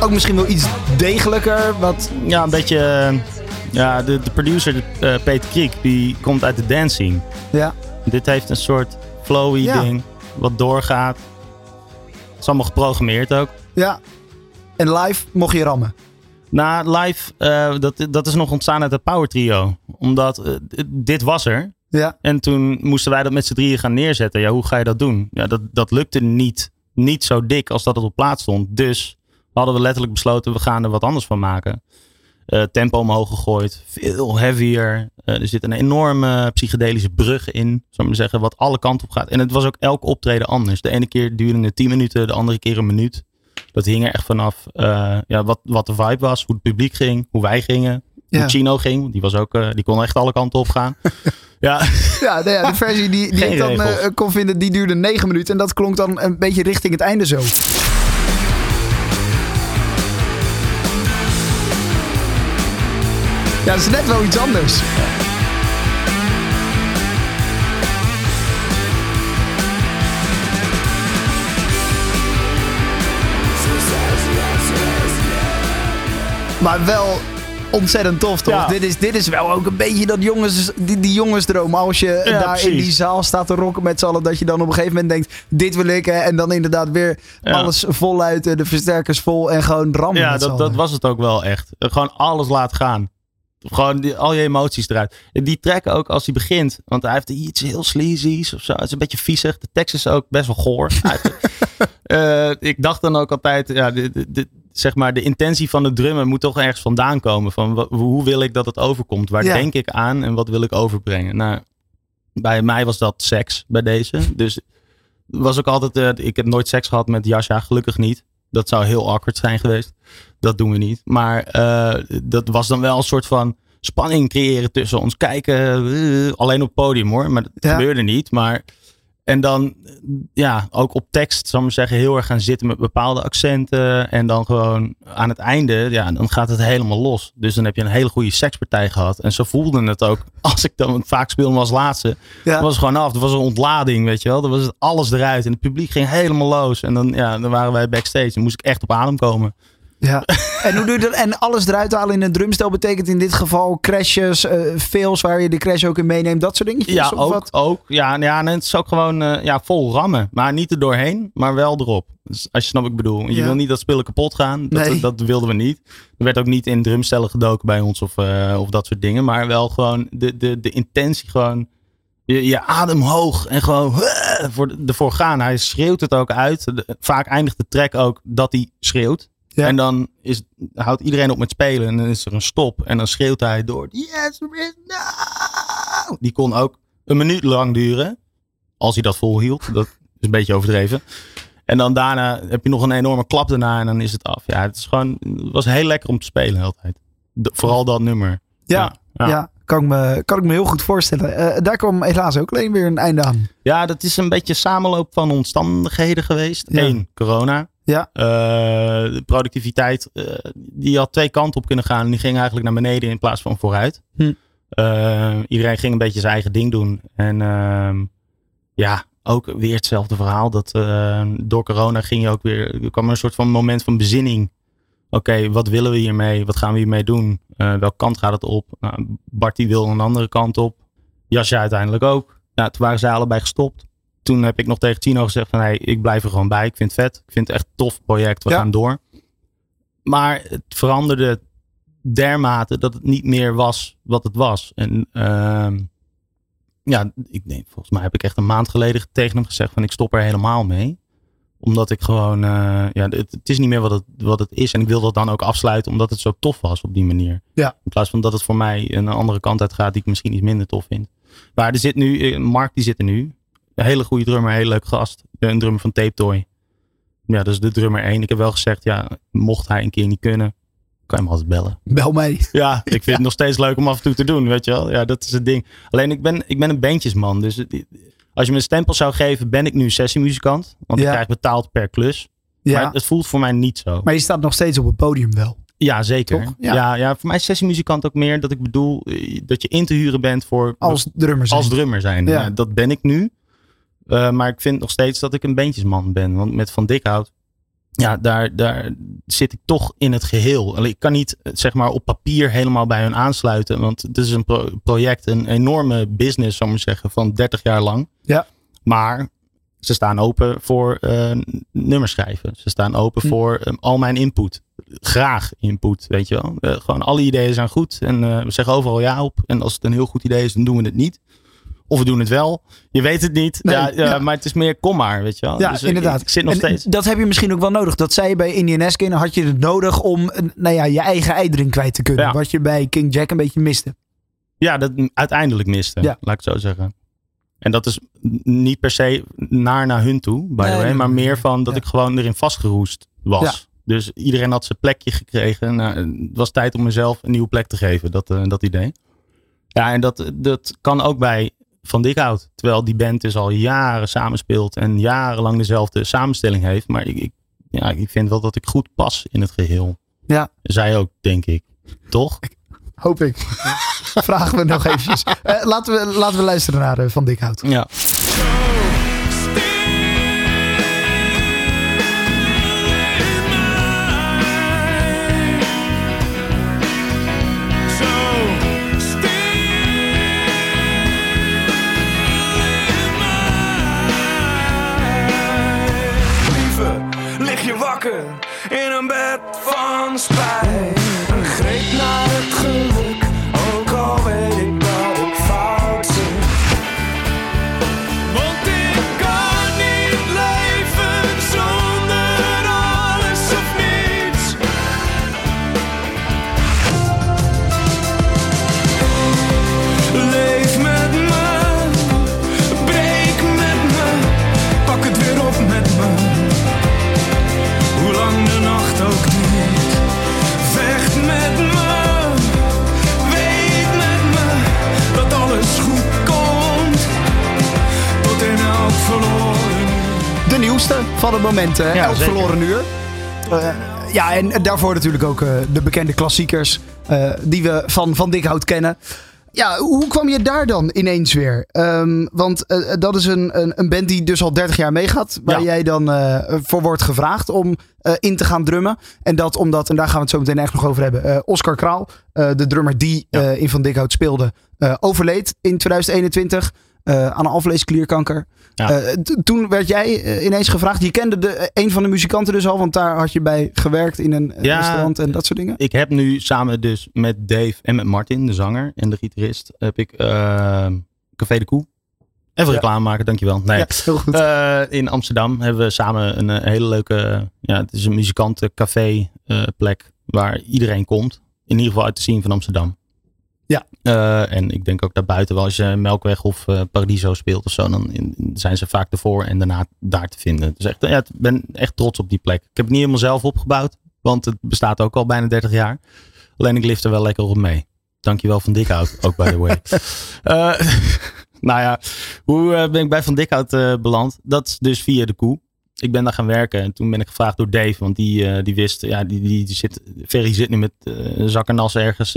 Ook misschien wel iets degelijker. Wat, Ja, een beetje. Ja, de, de producer, eh, Peter Kriek, die komt uit de dance scene. ja, Dit heeft een soort flowy Ja. ding, wat doorgaat. Het is allemaal geprogrammeerd ook. ja. En live mocht je rammen. Na live, eh, dat, dat is nog ontstaan uit het Power Trio. Omdat eh, dit was er. Ja, En toen moesten wij dat met z'n drieën gaan neerzetten. Ja, hoe ga je dat doen? Ja, dat, dat lukte niet, niet zo dik als dat het op plaats stond. Dus hadden we letterlijk besloten, we gaan er wat anders van maken. Eh, tempo omhoog gegooid, veel heavier. Eh, er zit een enorme psychedelische brug in, zou ik zeggen, wat alle kanten op gaat. En het was ook elk optreden anders. De ene keer duurde het 10 minuten, de andere keer een minuut. Dat hing er echt vanaf eh, ja, wat, wat de vibe was, hoe het publiek ging, hoe wij gingen. Ja. Hoe Chino ging, die, was ook, die kon echt alle kanten op gaan. [laughs] ja, ja, nou ja de versie die, die ik dan kon vinden, die duurde 9 minuten. En dat klonk dan een beetje richting het einde zo. Ja, dat is net wel iets anders. Maar wel ontzettend tof, toch? Ja. Dit, is, dit is wel ook een beetje dat jongens, die, die jongensdroom. Als je Ja, daar in die zaal staat te rocken met z'n allen, dat je dan op een gegeven moment denkt, dit wil ik. Hè, en dan inderdaad weer Ja. alles voluit, de versterkers vol en gewoon rammen Ja, dat, dat was het ook wel echt. Gewoon alles laten gaan. Gewoon die, al je emoties eruit. Die track ook als hij begint. Want hij heeft iets heel sleazy's of zo. Het is een beetje viezig. De tekst is ook best wel goor. [laughs] Eh, ik dacht dan ook altijd, ja, de, de, de- zeg maar, de intentie van het drummen moet toch ergens vandaan komen. Van hoe wil ik dat het overkomt? Waar Ja. denk ik aan en wat wil ik overbrengen? Nou, bij mij was dat seks bij deze. Dus was ook altijd, eh, ik heb nooit seks gehad met Jasja, gelukkig niet. Dat zou heel awkward zijn geweest. Dat doen we niet. Maar eh, dat was dan wel een soort van spanning creëren tussen ons. Kijken, eh, alleen op het podium hoor. Maar dat Ja. gebeurde niet. Maar, en dan, eh, ja, ook op tekst, zal ik maar zeggen, heel erg gaan zitten met bepaalde accenten. En dan gewoon aan het einde, ja, dan gaat het helemaal los. Dus dan heb je een hele goede sekspartij gehad. En zo voelde het ook. [laughs] Als ik dan vaak speelde als laatste. Ja. Was het gewoon af. Er was een ontlading, weet je wel. Dan was het alles eruit. En het publiek ging helemaal los. En dan, ja, dan waren wij backstage. Dan moest ik echt op adem komen. Ja. [laughs] en, hoe doe je dat? en alles eruit halen in een drumstel betekent in dit geval crashes, eh fails waar je de crash ook in meeneemt, dat soort dingetjes? Ja, of ook. wat? ook ja, ja, en het is ook gewoon eh, ja, vol rammen. Maar niet er doorheen, maar wel erop. Dus als je snapt wat ik bedoel. Je Ja. wil niet dat spullen kapot gaan. Dat, Nee. dat wilden we niet. Er werd ook niet in drumstellen gedoken bij ons of, eh, of dat soort dingen. Maar wel gewoon de, de, de intentie gewoon. Je, je adem hoog en gewoon [laughs] voor de- ervoor gaan. Hij schreeuwt het ook uit. De- vaak eindigt de track ook dat hij schreeuwt. Ja. En dan is, houdt iedereen op met spelen. En dan is er een stop. En dan schreeuwt hij door. Yes, there is no. Die kon ook een minuut lang duren. Als hij dat volhield. Dat is een beetje overdreven. En dan daarna heb je nog een enorme klap daarna. En dan is het af. Ja, het, is gewoon, het was heel lekker om te spelen altijd. De- vooral dat nummer. Ja, ja. kan, ik me, kan ik me heel goed voorstellen. Eh, daar kwam helaas ook alleen weer een einde aan. Ja, dat is een beetje samenloop van omstandigheden geweest. Ja. Eén, corona. Ja. Eh, de productiviteit, eh, die had twee kanten op kunnen gaan. En die ging eigenlijk naar beneden in plaats van vooruit. Hm. Eh, iedereen ging een beetje zijn eigen ding doen. En ehm, ja, ook weer hetzelfde verhaal. Dat eh, door corona ging je ook weer, er kwam een soort van moment van bezinning. Oké, wat willen we hiermee? Wat gaan we hiermee doen? Welke kant gaat het op? Nou, Bart die wil een andere kant op. Jasje uiteindelijk ook. Nou, toen waren zij allebei gestopt. Toen heb ik nog tegen Tino gezegd van hey, ik blijf er gewoon bij. Ik vind het vet. Ik vind het echt een tof project. We Ja. gaan door. Maar het veranderde dermate dat het niet meer was wat het was. En ehm, ja, ik denk, volgens mij heb ik echt een maand geleden tegen hem gezegd van ik stop er helemaal mee. Omdat ik gewoon, eh, ja, het, het is niet meer wat het, wat het is. En ik wil dat dan ook afsluiten omdat het zo tof was op die manier. Ja. In plaats van dat het voor mij een andere kant uit gaat die ik misschien iets minder tof vind. Maar er zit nu, eh, Mark die zit er nu. Een hele goede drummer, hele leuk gast. Een drummer van Tape Toy. Ja, dat is de drummer één. Ik heb wel gezegd, ja, mocht hij een keer niet kunnen, kan je hem altijd bellen. Bel mij. Ja, ik vind [laughs] het nog steeds leuk om af en toe te doen, weet je wel. Ja, dat is het ding. Alleen ik ben, ik ben een bandjesman. Dus als je me een stempel zou geven, ben ik nu sessiemuzikant. Want Ja. ik krijg betaald per klus. Ja. Maar het voelt voor mij niet zo. Maar je staat nog steeds op het podium wel. ja, zeker. Toch? Ja. Ja. Ja, voor mij is sessiemuzikant ook meer dat ik bedoel eh, dat je in te huren bent voor Als drummer zijn. als drummer zijn. Ja, dat ben ik nu. Eh, maar ik vind nog steeds dat ik een bandjesman ben. Want met Van Dikhout, ja, daar, daar zit ik toch in het geheel. Alleen, Ik kan niet eh, zeg maar op papier helemaal bij hun aansluiten. Want het is een pro- project, een enorme business, zou ik maar zeggen, van 30 jaar lang. Ja. Maar ze staan open voor eh nummers schrijven. Ze staan open Hm. voor eh, al mijn input. Graag input, weet je wel. Gewoon alle ideeën zijn goed. En we zeggen overal ja op. En als het een heel goed idee is, dan doen we het niet. Of we doen het wel. Je weet het niet. Nee, ja. Maar het is meer kom maar, weet je wel. Ja, Dus inderdaad. Ik, zit nog En steeds. Dat heb je misschien ook wel nodig. Dat zei je bij Indian Eskin. Had je het nodig om eh, nou ja, je eigen ei erin kwijt te kunnen. Ja. Wat je bij King Jack een beetje miste. Ja, dat uiteindelijk miste. Ja. Laat ik het zo zeggen. En dat is niet per se naar naar hun toe, by the way. nee, Maar nee, meer van dat ik gewoon erin vastgeroest was. Dus iedereen had zijn plekje gekregen. Nou, het was tijd om mezelf een nieuwe plek te geven. Dat, eh, dat idee. Ja, en dat, dat kan ook bij Van Dikhout. Terwijl die band dus al jaren samenspeelt. En jarenlang dezelfde samenstelling heeft. Maar ik, ik, ja, ik vind wel dat ik goed pas in het geheel. Ja. Zij ook, denk ik. Toch? Hoop ik. [laughs] Vragen we nog eventjes. Eh, laten, we, laten we luisteren naar eh, Van Dikhout. Ja. Nieuwste van het moment, hè? Ja, Elk zeker. verloren uur. Eh, ja, en daarvoor natuurlijk ook eh, de bekende klassiekers eh, die we van Van Dikhout kennen. Ja, hoe kwam je daar dan ineens weer? Ehm, want dat is een, een, een band die dus al 30 jaar meegaat. Waar Ja. jij dan voor wordt gevraagd om in te gaan drummen. En dat omdat, en daar gaan we het zo meteen echt nog over hebben. Oscar Kraal, de drummer die Ja. in Van Dikhout speelde, overleed in 2021 eh, aan een alvleesklierkanker. Ja. Eh, toen werd jij eh, ineens gevraagd. Je kende de, een van de muzikanten dus al, want daar had je bij gewerkt in een Ja. restaurant en dat soort dingen. Ik heb nu samen dus met Dave en met Martin, de zanger en de gitarist, heb ik Café de Koe. Even Ja. reclame maken, dankjewel. Nee. Ja, heel goed. In Amsterdam hebben we samen een hele leuke, ja, het is een muzikantencafé plek waar iedereen komt. In ieder geval uit de scene van Amsterdam. Ja. Eh, en ik denk ook daarbuiten wel, als je Melkweg of eh, Paradiso speelt of zo, dan in- zijn ze vaak ervoor en daarna daar te vinden. Dus echt, ja, ik ben echt trots op die plek. Ik heb het niet helemaal zelf opgebouwd, want het bestaat ook al bijna 30 jaar. Alleen ik lift er wel lekker op mee. Dankjewel Van Dikhout, ook by the way. [laughs] Eh, [laughs] nou ja, hoe ben ik bij Van Dikhout beland? Dat is dus via de koe. Ik ben daar gaan werken en toen ben ik gevraagd door Dave, want die, die wist, ja, die, die, die zit, Ferry zit nu met een zak en nas ergens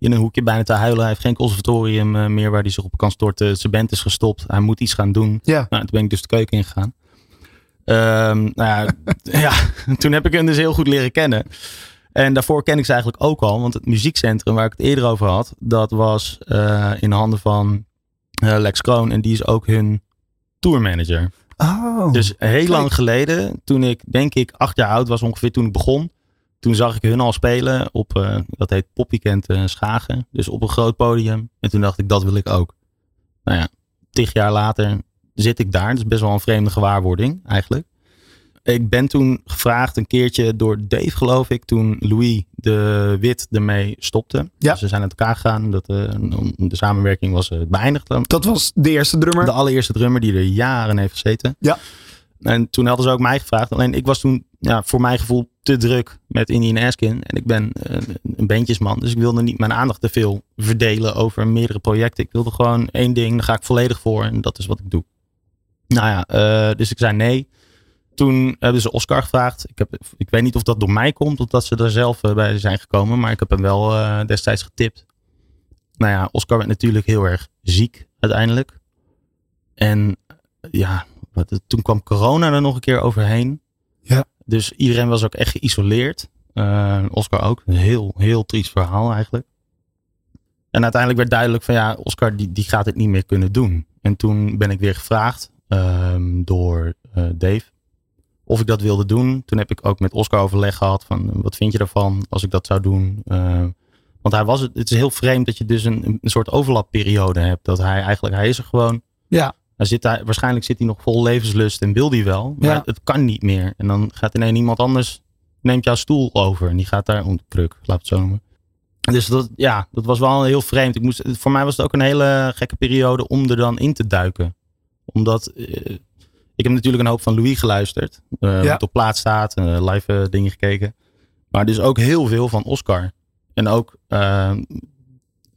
in een hoekje bijna te huilen. Hij heeft geen conservatorium eh, meer waar hij zich op kan storten. Zijn band is gestopt. Hij moet iets gaan doen. Ja. Nou, toen ben ik dus de keuken ingegaan. Ehm nou ja, [laughs] ja, [laughs] toen heb ik hem dus heel goed leren kennen. En daarvoor ken ik ze eigenlijk ook al. Want het muziekcentrum waar ik het eerder over had, dat was eh, in handen van eh, Lex Kroon. En die is ook hun tourmanager. Oh. Dus heel lang geleden, toen ik denk ik acht jaar oud was ongeveer toen ik begon. Toen zag ik hun al spelen op, eh, dat heet Popweekend eh, Schagen. Dus op een groot podium. En toen dacht ik, dat wil ik ook. Nou ja, tig jaar later zit ik daar. Dat is best wel een vreemde gewaarwording eigenlijk. Ik ben toen gevraagd een keertje door Dave geloof ik. Toen Louis de Wit ermee stopte. Ja. Dus ze zijn uit elkaar gegaan. Dat, eh, de samenwerking was beëindigd. dat was de eerste drummer. De allereerste drummer die er jaren heeft gezeten. Ja. En toen hadden ze ook mij gevraagd. Alleen ik was toen ja, voor mijn gevoel te druk met Indian Askin. En ik ben eh, een bandjesman. Dus ik wilde niet mijn aandacht te veel verdelen over meerdere projecten. Ik wilde gewoon één ding. Daar ga ik volledig voor. En dat is wat ik doe. Nou ja, eh, dus ik zei nee. Toen hebben ze Oscar gevraagd. Ik, heb, ik weet niet of dat door mij komt. Of dat ze er zelf eh, bij zijn gekomen. Maar ik heb hem wel destijds getipt. Nou ja, Oscar werd natuurlijk heel erg ziek uiteindelijk. En ja, wat, toen kwam corona er nog een keer overheen. Ja. Dus iedereen was ook echt geïsoleerd. Eh, Oscar ook. Een heel, heel triest verhaal eigenlijk. En uiteindelijk werd duidelijk van ja, Oscar die, die gaat het niet meer kunnen doen. En toen ben ik weer gevraagd ehm, door eh, Dave of ik dat wilde doen. Toen heb ik ook met Oscar overleg gehad van wat vind je daarvan als ik dat zou doen. Eh, want hij was het, het is heel vreemd dat je dus een, een soort overlapperiode hebt. Dat hij eigenlijk, hij is er gewoon. Ja. Zit waarschijnlijk zit hij nog vol levenslust en wil hij wel. Maar Ja. het kan niet meer. En dan gaat ineens iemand anders, neemt jouw stoel over. En die gaat daar, om de kruk, laat het zo noemen. Dus dat, ja, dat was wel heel vreemd. Ik moest, voor mij was het ook een hele gekke periode om er dan in te duiken. Omdat, eh, ik heb natuurlijk een hoop van Louis geluisterd. eh Ja. Wat op plaats staat, eh, live dingen gekeken. Maar dus ook heel veel van Oscar. En ook, eh,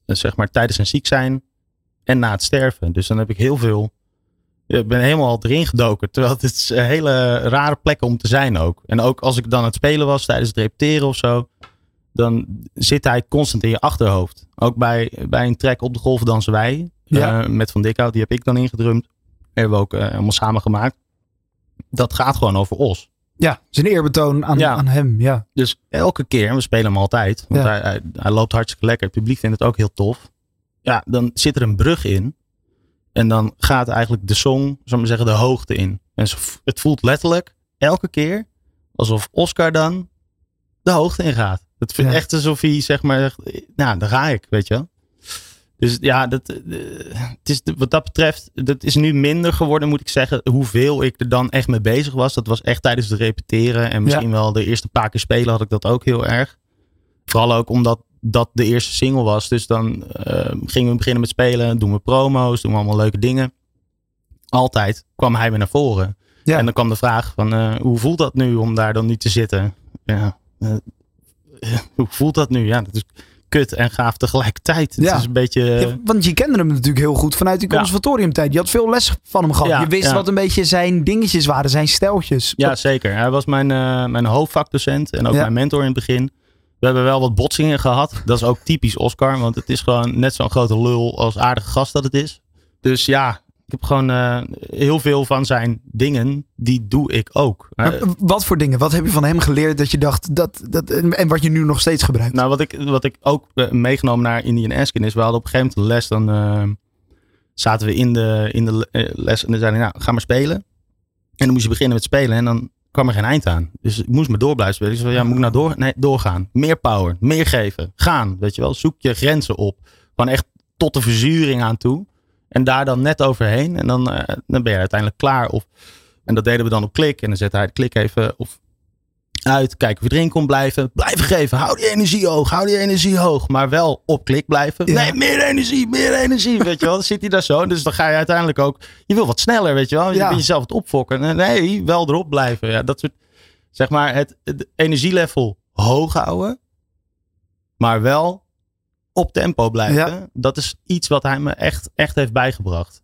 zeg maar, tijdens zijn ziek zijn en na het sterven. Dus dan heb ik heel veel. Ik ben helemaal erin gedoken. Terwijl het is een hele rare plek om te zijn ook. En ook als ik dan aan het spelen was tijdens het repeteren of zo. Dan zit hij constant in je achterhoofd. Ook bij, bij een track op de golf dansen wij. Ja. eh, met Van Dikhout. Die heb ik dan ingedrumd. Hebben we ook eh, helemaal samen gemaakt. Dat gaat gewoon over Os. Ja, zijn eerbetoon aan, Ja. aan hem. Ja. Dus elke keer, en we spelen hem altijd, want Ja. hij, hij, hij loopt hartstikke lekker. Het publiek vindt het ook heel tof. Ja, dan zit er een brug in. En dan gaat eigenlijk de song, zal ik maar zeggen, de hoogte in. En het voelt letterlijk elke keer alsof Oscar dan de hoogte in gaat. Het vind Ja. echt alsof hij zeg maar, zegt, nou, daar ga ik, weet je wel. Dus ja, dat, eh, het is, wat dat betreft, dat is nu minder geworden, moet ik zeggen. Hoeveel ik er dan echt mee bezig was. Dat was echt tijdens het repeteren. En misschien wel de eerste paar keer spelen had ik dat ook heel erg. Vooral ook omdat dat de eerste single was. Dus dan eh, gingen we beginnen met spelen. Doen we promo's, doen we allemaal leuke dingen. Altijd kwam hij weer naar voren. Ja. En dan kwam de vraag van, eh, hoe voelt dat nu om daar dan nu te zitten? Ja, eh, [laughs] hoe voelt dat nu? Ja, dat is kut en gaaf tegelijkertijd. Het Ja. is een beetje... Ja, want je kende hem natuurlijk heel goed vanuit die conservatoriumtijd. Je had veel les van hem gehad. Je wist wat een beetje zijn dingetjes waren, zijn steltjes. Ja, zeker. Hij was mijn, mijn hoofdvakdocent en ook mijn mentor in het begin. We hebben wel wat botsingen gehad. Dat is ook typisch Oscar, want het is gewoon net zo'n grote lul als aardige gast dat het is. Dus ja, ik heb gewoon eh, heel veel van zijn dingen, die doe ik ook. Maar wat voor dingen? Wat heb je van hem geleerd dat je dacht dat, dat en wat je nu nog steeds gebruikt? Nou, wat ik, wat ik ook eh, meegenomen naar Indian Askin is, we hadden op een gegeven moment les, dan eh, zaten we in de, in de les en dan zeiden nou, ga maar spelen. En dan moest je beginnen met spelen en dan kwam er geen eind aan. Dus ik moest maar door blijven spelen. Ik zei, ja, moet ik nou door? Nee, doorgaan. Meer power, meer geven. Gaan, weet je wel. Zoek je grenzen op. Gewoon echt tot de verzuring aan toe. En daar dan net overheen. En dan, eh, dan ben je uiteindelijk klaar. Of, en dat deden we dan op klik. En dan zette hij de klik even of uit. Kijken of je erin kon blijven. Blijven geven. Hou die energie hoog. Hou die energie hoog. Maar wel op klik blijven. Ja. Nee, meer energie. Meer energie. Weet je wel. Dan zit hij daar zo. Dus dan ga je uiteindelijk ook. Je wil wat sneller. Weet je wel. Je Ja. bent jezelf het opfokken. Nee, wel erop blijven. Ja, dat soort. Zeg maar het, het energielevel hoog houden. Maar wel op tempo blijven. Ja. Dat is iets wat hij me echt, echt heeft bijgebracht.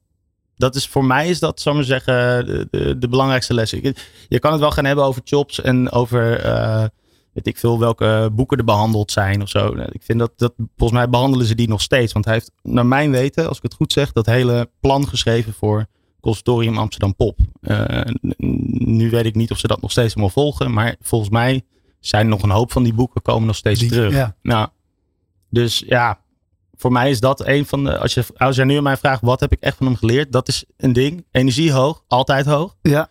Dat is voor mij is dat, zal ik maar zeggen, de, de, de belangrijkste les. Je kan het wel gaan hebben over chops en over, eh, weet ik veel, welke boeken er behandeld zijn of zo. Ik vind dat, dat, volgens mij behandelen ze die nog steeds. Want hij heeft, naar mijn weten, als ik het goed zeg, dat hele plan geschreven voor Conservatorium Amsterdam Pop. Eh, nu weet ik niet of ze dat nog steeds helemaal volgen, maar volgens mij zijn nog een hoop van die boeken komen nog steeds Die- terug. ja. Nou, dus ja, voor mij is dat een van de. Als je, als je nu aan mij vraagt, wat heb ik echt van hem geleerd? Dat is een ding. Energie hoog, altijd hoog. Ja.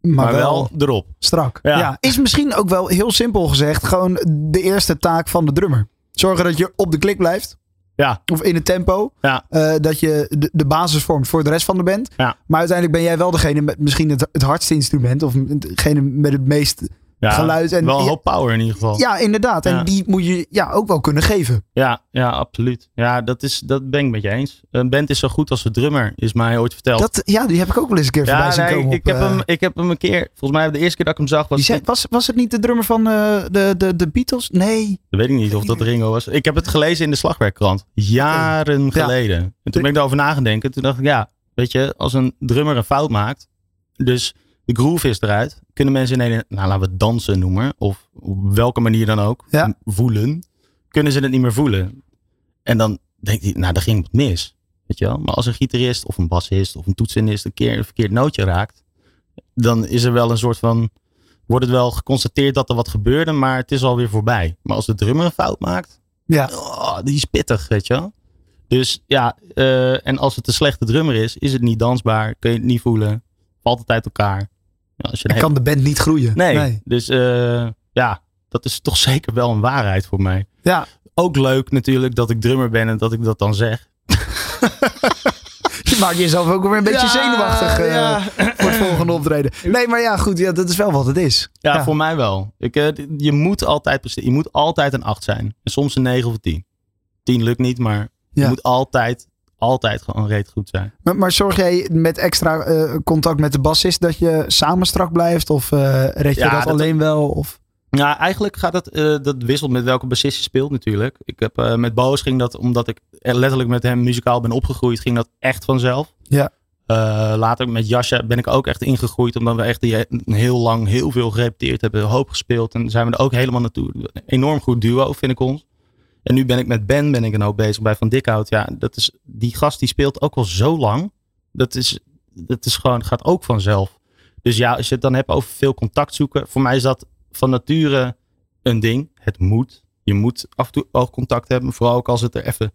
Maar, Maar, wel, wel, erop. strak. Ja. Ja. Is misschien ook wel heel simpel gezegd gewoon de eerste taak van de drummer. Zorgen dat je op de klik blijft. Ja, Of in het tempo. ja, eh, dat je de, de basis vormt voor de rest van de band. Ja. Maar uiteindelijk ben jij wel degene met misschien het, het hardste instrument. Of degene met het meest ja. geluid. En, wel een hoop power in ieder geval. Ja, inderdaad. En die moet je ja, ook wel kunnen geven. Ja, ja, absoluut. Ja, dat, is, dat ben ik met je eens. Een band is zo goed als de drummer, is mij ooit verteld. Dat, ja, die heb ik ook wel eens een keer voorbij ja, zien nee, komen. ik, op, heb eh, hem, ik heb hem een keer, volgens mij de eerste keer dat ik hem zag, was die zei- was, was het niet de drummer van eh, de, de, de Beatles? Nee. Dat weet ik niet of dat Ringo was. Ik heb het gelezen in de slagwerkkrant. Jaren Ja. geleden. En toen ben ik daarover nagedenken. Toen dacht ik, ja, weet je, als een drummer een fout maakt. Dus de groove is eruit. Kunnen mensen in een, nou laten we het dansen noemen. Of op welke manier dan ook. Ja. Voelen. Kunnen ze het niet meer voelen. En dan denk je, nou, daar ging het mis. Weet je wel. Maar als een gitarist of een bassist of een toetsenist een keer een verkeerd nootje raakt. Dan is er wel een soort van wordt het wel geconstateerd dat er wat gebeurde, maar het is alweer voorbij. Maar als de drummer een fout maakt, Ja. oh, die is pittig, weet je wel. Dus ja, eh, en als het een slechte drummer is, is het niet dansbaar, kun je het niet voelen, valt het uit elkaar. Als je een Dan kan de band niet groeien. nee. dus eh, ja, dat is toch [laughs] zeker wel een waarheid voor mij. Ja. Ook leuk natuurlijk dat ik drummer ben en dat ik dat dan zeg. [laughs] Je maakt jezelf ook weer een beetje Ja, zenuwachtig eh, ja. voor het volgende optreden. [laughs] Nee, maar ja, goed. Ja, dat is wel wat het is. Ja, Ja. voor mij wel. Ik, eh, je moet altijd. Je moet altijd een 8 zijn. En soms een 9 of een 10. 10 lukt niet, maar je moet altijd, altijd gewoon reet goed zijn. Maar, maar zorg jij met extra eh, contact met de bassist dat je samen strak blijft? Of eh, red je Ja, dat, dat- alleen wel? Of... Ja, eigenlijk gaat het, eh, dat wisselt met welke bassist je speelt natuurlijk. Ik heb met Boos ging dat, omdat ik letterlijk met hem muzikaal ben opgegroeid, ging dat echt vanzelf. Ja. Later met Jascha ben ik ook echt ingegroeid, omdat we echt die, heel lang heel veel gerepeteerd hebben, hoop gespeeld. En zijn we er ook helemaal naartoe. Een enorm goed duo, vind ik ons. En nu ben ik met Ben ben ik een hoop bezig bij Van Dikhout. Ja, dat is, die gast die speelt ook al zo lang. Dat is, dat is gewoon, gaat ook vanzelf. Dus ja, als je het dan hebt over veel contact zoeken. Voor mij is dat van nature een ding. Het moet. Je moet af en toe oogcontact hebben. Vooral ook als het er even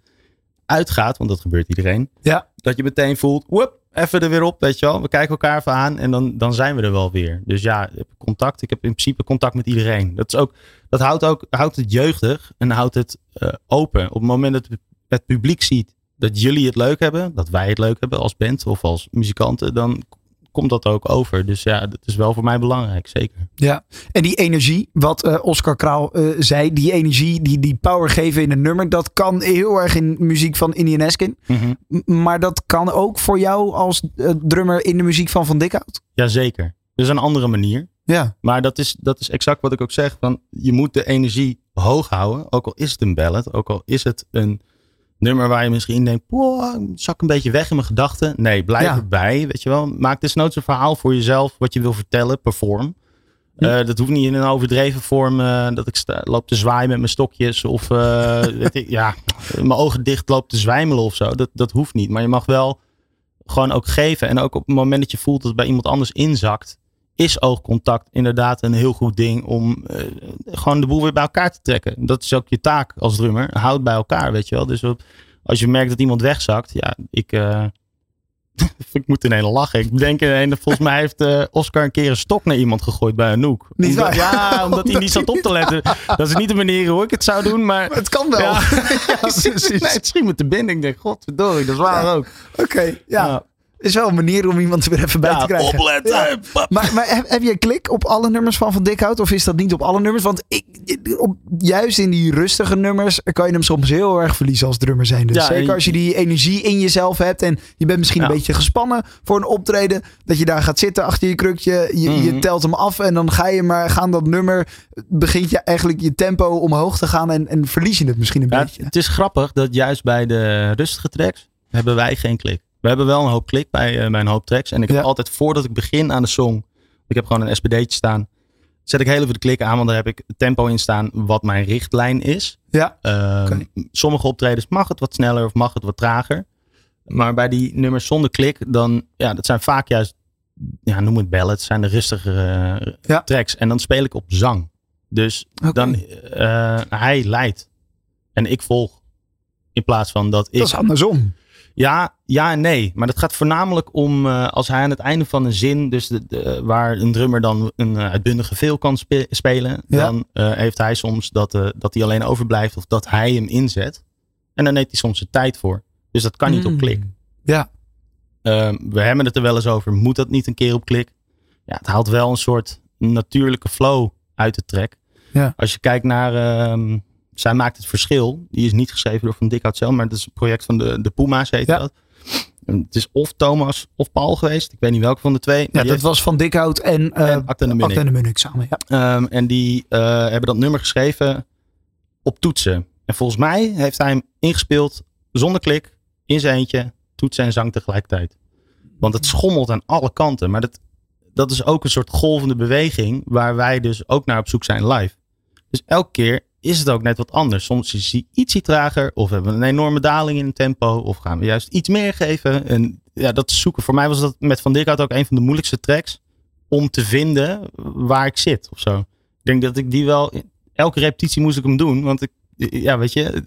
uitgaat, want dat gebeurt iedereen. Ja. Dat je meteen voelt, woep, even er weer op, weet je wel. We kijken elkaar even aan en dan, dan zijn we er wel weer. Dus ja, ik heb contact. Ik heb in principe contact met iedereen. Dat, is ook, dat houdt, ook, houdt het jeugdig en houdt het eh, open. Op het moment dat het publiek ziet dat jullie het leuk hebben, dat wij het leuk hebben als band of als muzikanten, dan komt dat ook over. Dus ja, dat is wel voor mij belangrijk, zeker. Ja, en die energie, wat eh, Oscar Kraal eh, zei, die energie, die, die power geven in een nummer, dat kan heel erg in muziek van Indian Eskin. M- Maar dat kan ook voor jou als eh, drummer in de muziek van Van Dikhout. Jazeker. Dus een andere manier. Ja, Maar dat is, dat is exact wat ik ook zeg. Van, je moet de energie hoog houden. Ook al is het een ballad. Ook al is het een nummer waar je misschien denkt. "Poh, zak een beetje weg in mijn gedachten. Nee, blijf Ja. erbij. Weet je wel. Maak desnoods een verhaal voor jezelf. Wat je wil vertellen. Perform. Ja. Eh, dat hoeft niet in een overdreven vorm. eh, dat ik sta, loop te zwaaien met mijn stokjes. Of eh, [laughs] weet ik, ja, mijn ogen dicht loop te zwijmelen of zo. Dat, dat hoeft niet. Maar je mag wel gewoon ook geven. En ook op het moment dat je voelt dat het bij iemand anders inzakt is oogcontact inderdaad een heel goed ding om eh, gewoon de boel weer bij elkaar te trekken. Dat is ook je taak als drummer. Houd bij elkaar, weet je wel. Dus op- als je merkt dat iemand wegzakt, ja, ik, eh, [laughs] ik moet ineens lachen. Ik denk ineens, volgens mij heeft eh, Oscar een keer een stok naar iemand gegooid bij een noek. Niet Omdat-? Ja, [laughs] omdat hij niet zat op te letten. Dat is niet de manier hoe ik het zou doen, maar... het kan wel. Ja. Ja, precies. [laughs] Nee, het schiet me te binnen. Ik denk, godverdorie, dat is waar ook. Oké, ja. Is wel een manier om iemand er weer even bij Ja, te krijgen. opletten. Ja. Maar, maar heb, heb je een klik op alle nummers van Van Dikhout? Of is dat niet op alle nummers? Want ik, op, juist in die rustige nummers kan je hem soms heel erg verliezen als drummer zijn. Dus Ja, zeker als je die energie in jezelf hebt. En je bent misschien een beetje gespannen voor een optreden. Dat je daar gaat zitten achter je krukje. Je, je Mhm. telt hem af en dan ga je maar gaan dat nummer. Begint je eigenlijk je tempo omhoog te gaan. En, en verlies je het misschien een Ja, beetje. het is grappig dat juist bij de rustige tracks hebben wij geen klik. We hebben wel een hoop klik bij, eh, bij een hoop tracks. En ik Ja. heb altijd voordat ik begin aan de song, ik heb gewoon een SPD'tje staan, zet ik heel even de klik aan, want daar heb ik tempo in staan wat mijn richtlijn is. Ja, Oké. Sommige optredens mag het wat sneller of mag het wat trager. Maar bij die nummers zonder klik, dan, ja, dat zijn vaak juist, ja, noem het ballads, zijn de rustigere eh, Ja. tracks. En dan speel ik op zang. Dus dan, eh, hij leidt en ik volg. In plaats van dat ik. dat is andersom. Ja, ja en nee. Maar dat gaat voornamelijk om eh, als hij aan het einde van een zin, dus de, de- waar een drummer dan een eh, uitbundige veel kan spe- spelen, Ja. dan eh, heeft hij soms dat, eh, dat hij alleen overblijft of dat hij hem inzet. En dan neemt hij soms de tijd voor. Dus dat kan niet Mm. op klik. Ja, Ehm, we hebben het er wel eens over. Moet dat niet een keer op klik? Ja, het haalt wel een soort natuurlijke flow uit de track. Ja. Als je kijkt naar... ehm, zij maakt het verschil. Die is niet geschreven door Van Dikhout zelf. Maar het is een project van de, de Puma's heet Ja. dat. En Het is of Thomas of Paul geweest. Ik weet niet welke van de twee. ja dat was Van Dikhout en, eh heeft- en Acte en de Munnik. Acte de Munnik samen. Ja. Ehm, en die eh, hebben dat nummer geschreven op toetsen. En volgens mij heeft hij hem ingespeeld zonder klik, in zijn eentje, toetsen en zang tegelijkertijd. Want het schommelt aan alle kanten. Maar dat, dat is ook een soort golvende beweging waar wij dus ook naar op zoek zijn live. Dus elke keer is het ook net wat anders. Soms is hij ietsje trager of hebben we een enorme daling in het tempo of gaan we juist iets meer geven. En ja, dat zoeken. Voor mij was dat met Van Dikhout ook een van de moeilijkste tracks om te vinden waar ik zit of zo. Ik denk dat ik die wel, elke repetitie moest ik hem doen. Want ik, ja, weet je,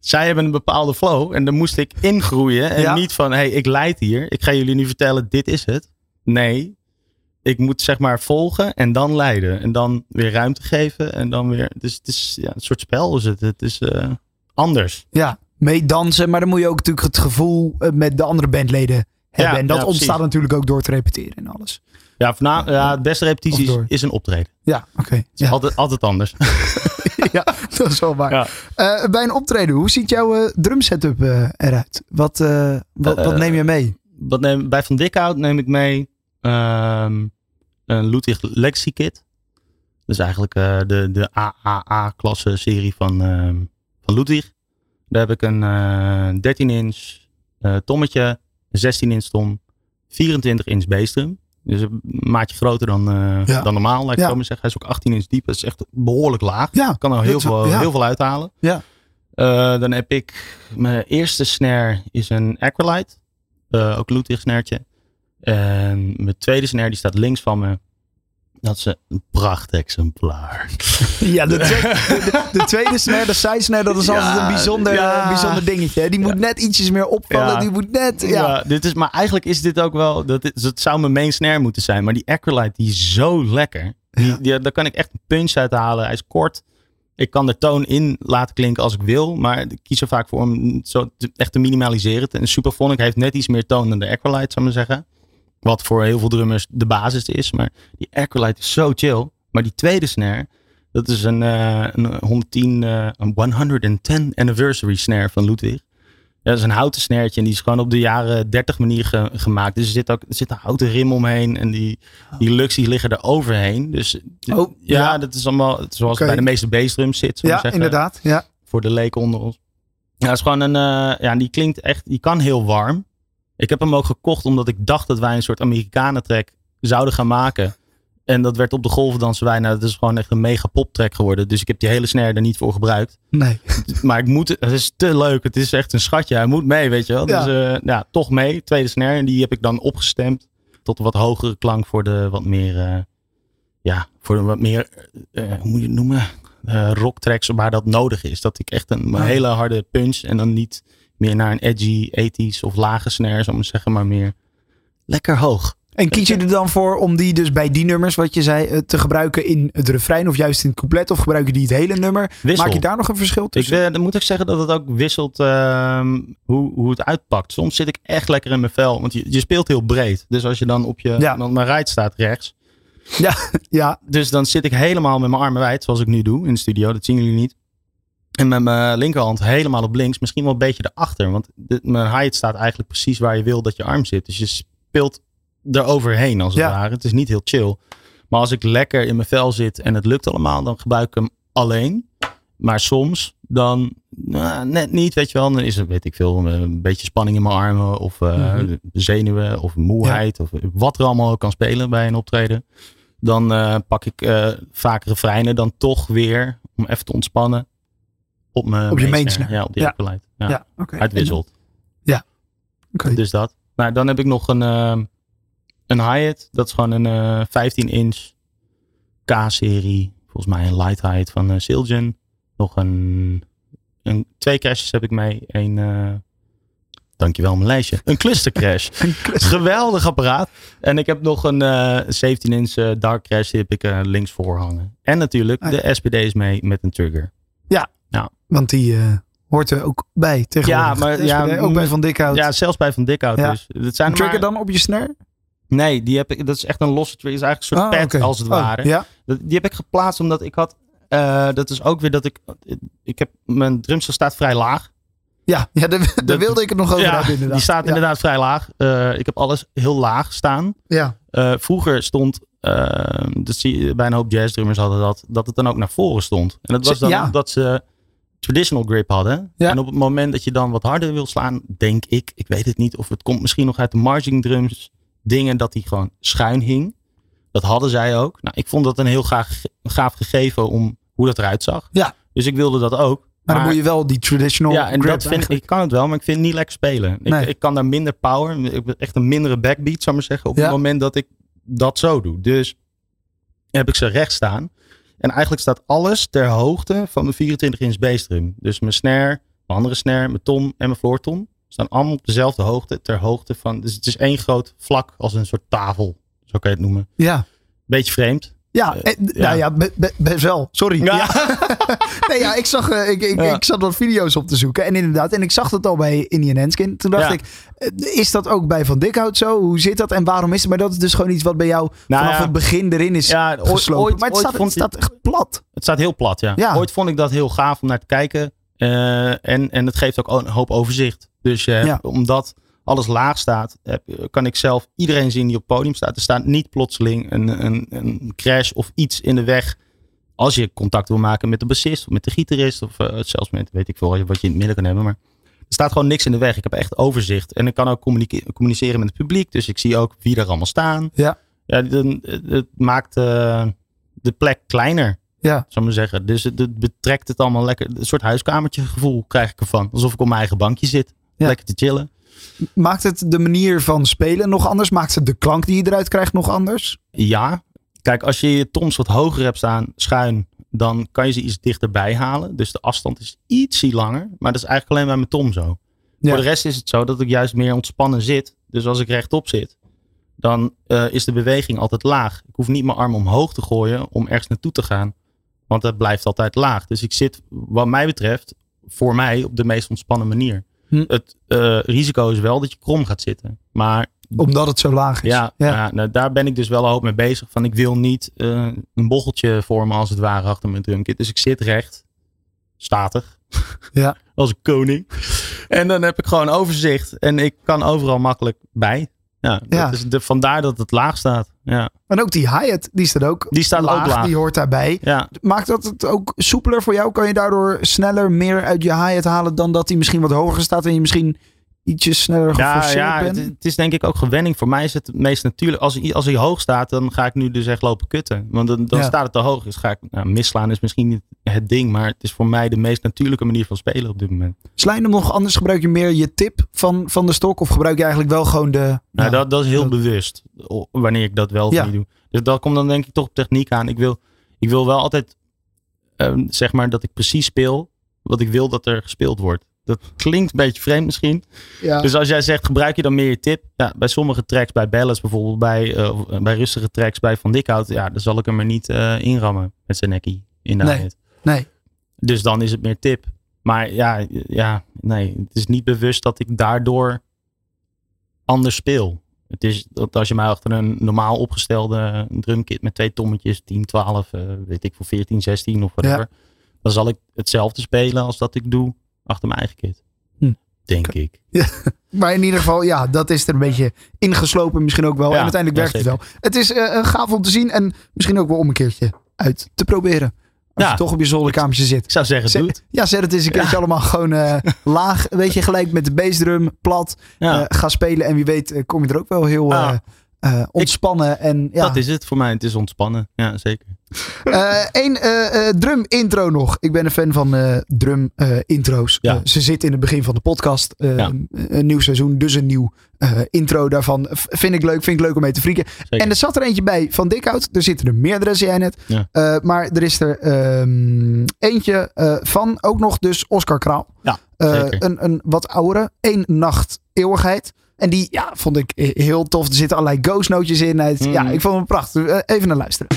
zij hebben een bepaalde flow en dan moest ik ingroeien. En Ja. niet van, hey, ik leid hier. Ik ga jullie nu vertellen, dit is het. Nee, ik moet zeg maar volgen en dan leiden. En dan weer ruimte geven en dan weer, dus het is ja, een soort spel is het. Het is eh, anders. ja, mee dansen. Maar dan moet je ook natuurlijk het gevoel eh, met de andere bandleden hebben. Ja, en dat ja, ontstaat natuurlijk ook door te repeteren en alles. Ja, voorna- ja de beste repetitie is, een optreden. Ja, oké. Ja. altijd, altijd anders. [laughs] ja, dat is wel waar. Eh, bij een optreden, hoe ziet jouw eh, drumsetup eh, eruit? Wat, wat, wat neem je mee? Wat neem, bij Van Dikhout neem ik mee ehm, een Ludwig Legacy Kit. Dus eigenlijk eh, de, de AAA-klasse serie van, ehm, van Ludwig. Daar heb ik een eh 13 inch eh, tommetje, een 16 inch tom, 24 inch bassdrum. Dus een maatje groter dan, eh, Ja. dan normaal, laat ik Ja. zo maar zeggen. Hij is ook 18 inch diep. Dat is echt behoorlijk laag. Ja, kan er dat heel is veel, heel veel uithalen. Ja. Eh, dan heb ik mijn eerste snare is een Acrolite. Eh, ook Ludwig snaartje. En mijn tweede snare die staat links van me. Dat is een prachtexemplaar. [laughs] Ja, de, [laughs] twe- de, de- de tweede snare, de side snare, dat is Ja, altijd een bijzonder, ja. een bijzonder dingetje. Die moet net ietsjes meer opvallen. Die moet net, ja. Ja. dit is, maar eigenlijk is dit ook wel. Dat is, het zou mijn main snare moeten zijn. Maar die Acrolite die is zo lekker. Die, die, daar kan ik echt een punch uit halen. Hij is kort. Ik kan de toon in laten klinken als ik wil. Maar ik kies er vaak voor om zo te- echt te minimaliseren. En Superphonic heeft net iets meer toon dan de Acrolite, zou ik maar zeggen. Wat voor heel veel drummers de basis is. Maar die Acrolite is zo chill. Maar die tweede snare, dat is een, eh, een 110, eh, een 110 anniversary snare van Ludwig. Ja, dat is een houten snertje en die is gewoon op de jaren 30 manier ge- gemaakt. Dus er zit ook er zit een houten rim omheen en die, die luxe die liggen er overheen. Dus d- Oh, ja, ja. dat is allemaal zoals bij de meeste bassdrums zit. Ja, zeggen, inderdaad. Ja. Voor de leken onder ons. Ja, is gewoon een, eh, ja, die klinkt echt, die kan heel warm. Ik heb hem ook gekocht omdat ik dacht dat wij een soort Amerikanentrack zouden gaan maken. En dat werd op de golven dansen wij. Nou, dat is gewoon echt een mega poptrack geworden. Dus ik heb die hele snare er niet voor gebruikt. Nee. [laughs] Maar ik moet, het is te leuk. Het is echt een schatje. Hij moet mee, weet je wel. Ja. Dus eh, ja, toch mee. Tweede snare. En die heb ik dan opgestemd. Tot een wat hogere klank voor de wat meer, eh, ja, voor de wat meer, eh, hoe moet je het noemen? Rocktracks waar dat nodig is. Dat ik echt een hele harde punch en dan niet meer naar een edgy 80s of lage snare, zou ik maar zeggen, maar meer lekker hoog. En kies je er dan voor om die dus bij die nummers, wat je zei, eh, te gebruiken in het refrein of juist in het couplet? Of gebruik je die het hele nummer? Maak je daar nog een verschil tussen? dan moet ik zeggen dat het ook wisselt ehm, hoe, hoe het uitpakt. Soms zit ik echt lekker in mijn vel. Want je, je speelt heel breed. Dus als je dan op je... Ja. Want mijn right staat rechts. ja, [laughs] ja, Dus dan zit ik helemaal met mijn armen wijd. Zoals ik nu doe in de studio. Dat zien jullie niet. En met mijn linkerhand helemaal op links. Misschien wel een beetje erachter. Want de, mijn height staat eigenlijk precies waar je wil dat je arm zit. Dus je speelt er overheen als het Ja. ware. Het is niet heel chill. Maar als ik lekker in mijn vel zit en het lukt allemaal. Dan gebruik ik hem alleen. Maar soms dan nou, net niet, weet je wel. Dan is er, weet ik veel, een beetje spanning in mijn armen. Of eh, Mhm. zenuwen. Of moeheid. Of wat er allemaal kan spelen bij een optreden. Dan eh, pak ik eh, vaak refreinen dan toch weer, om even te ontspannen, op mijn Op je. Ja, op die Ja. Ja. ja. oké. Uitwisselt. Oké. Dus dat. Maar dan heb ik nog een, ehm, een hi-hat. Dat is gewoon een eh 15 inch K-serie. Volgens mij een light hi-hat van eh Siljan. Nog een, een, twee crashes heb ik mee. Een, eh, dankjewel mijn lijstje. Een cluster crash. [laughs] Een. Geweldig apparaat. En ik heb nog een eh 17 inch eh, dark crash. Die heb ik eh, links voor hangen. En natuurlijk Ah, de SPD's mee met een trigger. Want die eh, hoort er ook bij tegenwoordig. Ja, maar [laughs] Dus ja, ook bij Van Dikhout. Ja, zelfs bij Van Dikhout Ja. dus. Dat zijn er trigger maar- dan op je snare? Nee, die heb ik, dat is echt een losse trigger. is eigenlijk een soort Ah, pad als het Oh, ware. ja. Dat- Die heb ik geplaatst omdat ik had... eh, dat is ook weer dat ik... Ik heb, mijn drumstel staat vrij laag. Ja, ja daar, [laughs] daar Dat- wilde ik het nog over Ja, hebben inderdaad. die staat Ja. inderdaad vrij laag. Eh, ik heb alles heel laag staan. Ja, vroeger stond... eh, dat zie je bij een hoop jazzdrummers hadden dat... Dat het dan ook naar voren stond. En dat was dan Ja. omdat ze traditional grip hadden. Ja. En op het moment dat je dan wat harder wil slaan, denk ik, ik weet het niet, of het komt misschien nog uit de marching drums dingen dat die gewoon schuin hing. Dat hadden zij ook. Nou, ik vond dat een heel gaaf, gaaf gegeven om hoe dat eruit zag. Ja. Dus ik wilde dat ook. maar, dan moet je wel die traditional ja, en dat vind, eigenlijk. ik kan het wel, maar ik vind het niet lekker spelen. Ik, Nee. ik kan daar minder power, echt een mindere backbeat, zou ik maar zeggen, op Ja. het moment dat ik dat zo doe. Dus heb ik ze recht staan. En eigenlijk staat alles ter hoogte van mijn 24 inch bassdrum. Dus mijn snare, mijn andere snare, mijn tom en mijn floortom staan allemaal op dezelfde hoogte, ter hoogte van. Dus het is één groot vlak als een soort tafel, zo kan je het noemen. Ja, Beetje vreemd. Ja, Eh, en, ja. nou ja, be- be- best wel. Sorry. Ja. Ja. [laughs] nee, ja, ik zag, eh, ik, ik, Ja. ik zat wat video's op te zoeken en inderdaad, en ik zag dat al bij Indian Henskin. Toen dacht ik, eh, is dat ook bij Van Dikhout zo? Hoe zit dat en waarom is het? Maar dat is dus gewoon iets wat bij jou Nou vanaf het begin erin is Ja, ooit- geslopen. ooit- maar het ooit staat, het vond ik- staat echt plat. Het staat heel plat, ja. Ja. Ooit vond ik dat heel gaaf om naar te kijken. Eh, en, en het geeft ook een hoop overzicht. Dus eh, omdat alles laag staat, heb- kan ik zelf iedereen zien die op het podium staat. Er staat niet plotseling een, een, een crash of iets in de weg. Als je contact wil maken met de bassist of met de gitarist. Of eh, zelfs met, weet ik veel, wat je in het midden kan hebben. Maar er staat gewoon niks in de weg. Ik heb echt overzicht. En ik kan ook communice- communiceren met het publiek. Dus ik zie ook wie er allemaal staan. Ja. Ja, dan, het maakt eh, de plek kleiner Ja, zou maar zeggen. Dus het, het betrekt het allemaal lekker. Een soort huiskamertje gevoel krijg ik ervan. Alsof ik op mijn eigen bankje zit. Ja. Lekker te chillen. Maakt het de manier van spelen nog anders? Maakt het de klank die je eruit krijgt nog anders? Ja, Kijk, als je je toms wat hoger hebt staan, schuin, dan kan je ze iets dichterbij halen. Dus de afstand is ietsie langer. Maar dat is eigenlijk alleen bij mijn tom zo. Ja. Voor de rest is het zo dat ik juist meer ontspannen zit. Dus als ik rechtop zit, dan eh, is de beweging altijd laag. Ik hoef niet mijn arm omhoog te gooien om ergens naartoe te gaan. Want dat blijft altijd laag. Dus ik zit, wat mij betreft, voor mij op de meest ontspannen manier. Hm. Het eh, risico is wel dat je krom gaat zitten. Maar Omdat het zo laag is. ja, ja. nou, daar ben ik dus wel een hoop mee bezig. Van ik wil niet eh, een bocheltje vormen als het ware achter mijn drumkit. Dus ik zit recht, statig. [laughs] Ja. als een koning. En dan heb ik gewoon overzicht. En ik kan overal makkelijk bij. Ja, Ja. Dat is de, vandaar dat het laag staat. Ja, En ook die hi-hat, die staat ook Die staat laag, ook laag. Die hoort daarbij. ja. Maakt dat het ook soepeler voor jou? Kan je daardoor sneller meer uit je hi-hat halen dan dat die misschien wat hoger staat en je misschien ietsjes sneller Ja, geforceerd ja bent? het, het is denk ik ook gewenning. Voor mij is het het meest natuurlijk. Als, hij- als hij hoog staat, dan ga ik nu dus echt lopen kutten. Want dan, dan Ja. staat het te hoog. Dus ga ik nou, misslaan is misschien niet het ding. Maar het is voor mij de meest natuurlijke manier van spelen op dit moment. Sla je hem nog anders? Gebruik je meer je tip van, van de stok? Of gebruik je eigenlijk wel gewoon de... Nou, ja, dat, dat is heel dat- bewust. Wanneer ik dat wel of Ja. niet doe. Dus dat komt dan denk ik toch op techniek aan. Ik wil, ik wil wel altijd ehm, zeg maar dat ik precies speel wat ik wil dat er gespeeld wordt. Dat klinkt een beetje vreemd misschien. ja. Dus als jij zegt, gebruik je dan meer je tip? Ja, bij sommige tracks, bij ballads bijvoorbeeld, bij, eh, bij rustige tracks, bij Van Dikhout, ja, dan zal ik hem er niet eh, inrammen met zijn nekkie in de Nee. Nee. Dus dan is het meer tip. Maar ja, ja, nee, het is niet bewust dat ik daardoor anders speel. Het is dat als je mij achter een normaal opgestelde drumkit met twee tommetjes, 10, 12, eh, weet ik voor 14, 16 of whatever, dan zal ik hetzelfde spelen als dat ik doe achter mijn eigen kit. Hm. Denk ik. [laughs] Maar in ieder geval, ja, dat is er een beetje ingeslopen misschien ook wel. Ja, en uiteindelijk werkt het wel. Het is eh, een gaaf om te zien en misschien ook wel om een keertje uit te proberen. Als Ja. je toch op je zolderkamertje zit. Ik zou zeggen, doe het. Zet, ja, zet het eens een keertje allemaal gewoon eh, [laughs] laag. Weet je, gelijk met de bassdrum, plat. Ja. eh, ga spelen en wie weet eh, kom je er ook wel heel eh, eh, ontspannen. En, ja. Dat is het voor mij. Het is ontspannen. Ja, zeker. [laughs] Eén drum intro nog. Ik ben een fan van eh, drum eh, intro's. Ja. Eh, ze zit in het begin van de podcast. Eh, Ja. Een nieuw seizoen, dus een nieuw eh, intro daarvan. Vind ik leuk, vind ik leuk om mee te frieken. zeker. En er zat er eentje bij van Dikhout. Er zitten er meerdere, zei jij net. Ja. Eh, maar er is er ehm, eentje eh, van ook nog dus Oscar Kraal. Ja, Eh, een, een wat oudere. Eén nacht eeuwigheid. En die ja, vond ik he- heel tof. Er zitten allerlei ghost nootjes in. Mhm. Ja, ik vond hem prachtig. Eh, even naar luisteren.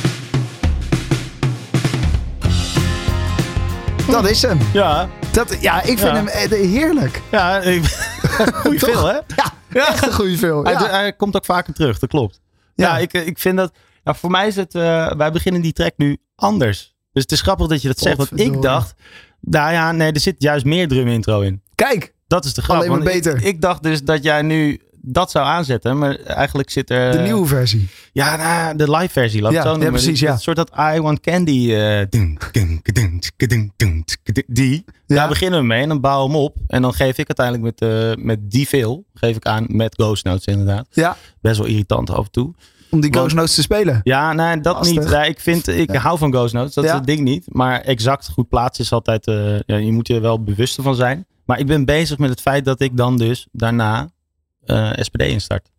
Dat is hem. Ja, Dat, ja, ik vind Ja. hem eh, heerlijk. ja. ik- [laughs] Toch? veel, hè? Ja, echt een goede film. Hij, komt ook vaker terug, dat klopt. Ja, ik, ik vind dat... Ja, voor mij is het... eh, wij beginnen die track nu anders. Dus het is grappig dat je dat zegt. Want ik dacht... Nou ja, nee, er zit juist meer drum intro in. Kijk, Dat is de grap. Alleen maar ik- beter. Ik, dacht dus dat jij nu dat zou aanzetten. Maar eigenlijk zit er... de nieuwe versie. Ja, nou, de live versie. Laat Ja, zo ja, precies, ja. Een soort dat I Want Candy. dun, die. Ja. Daar beginnen we mee. En dan bouwen we hem op. En dan geef ik uiteindelijk met, eh, met die veel. Geef ik aan met Ghost Notes inderdaad. Ja, Best wel irritant af en toe. om die Want- Ghost Notes te spelen. Ja, nee, dat Lastig. niet. Ja, ik vind, ik Ja. hou van Ghost Notes. Dat is het ding niet. Maar exact goed plaatsen is altijd... eh, ja, je moet je er wel bewust van zijn. Maar ik ben bezig met het feit dat ik dan dus daarna eh, SPD instart.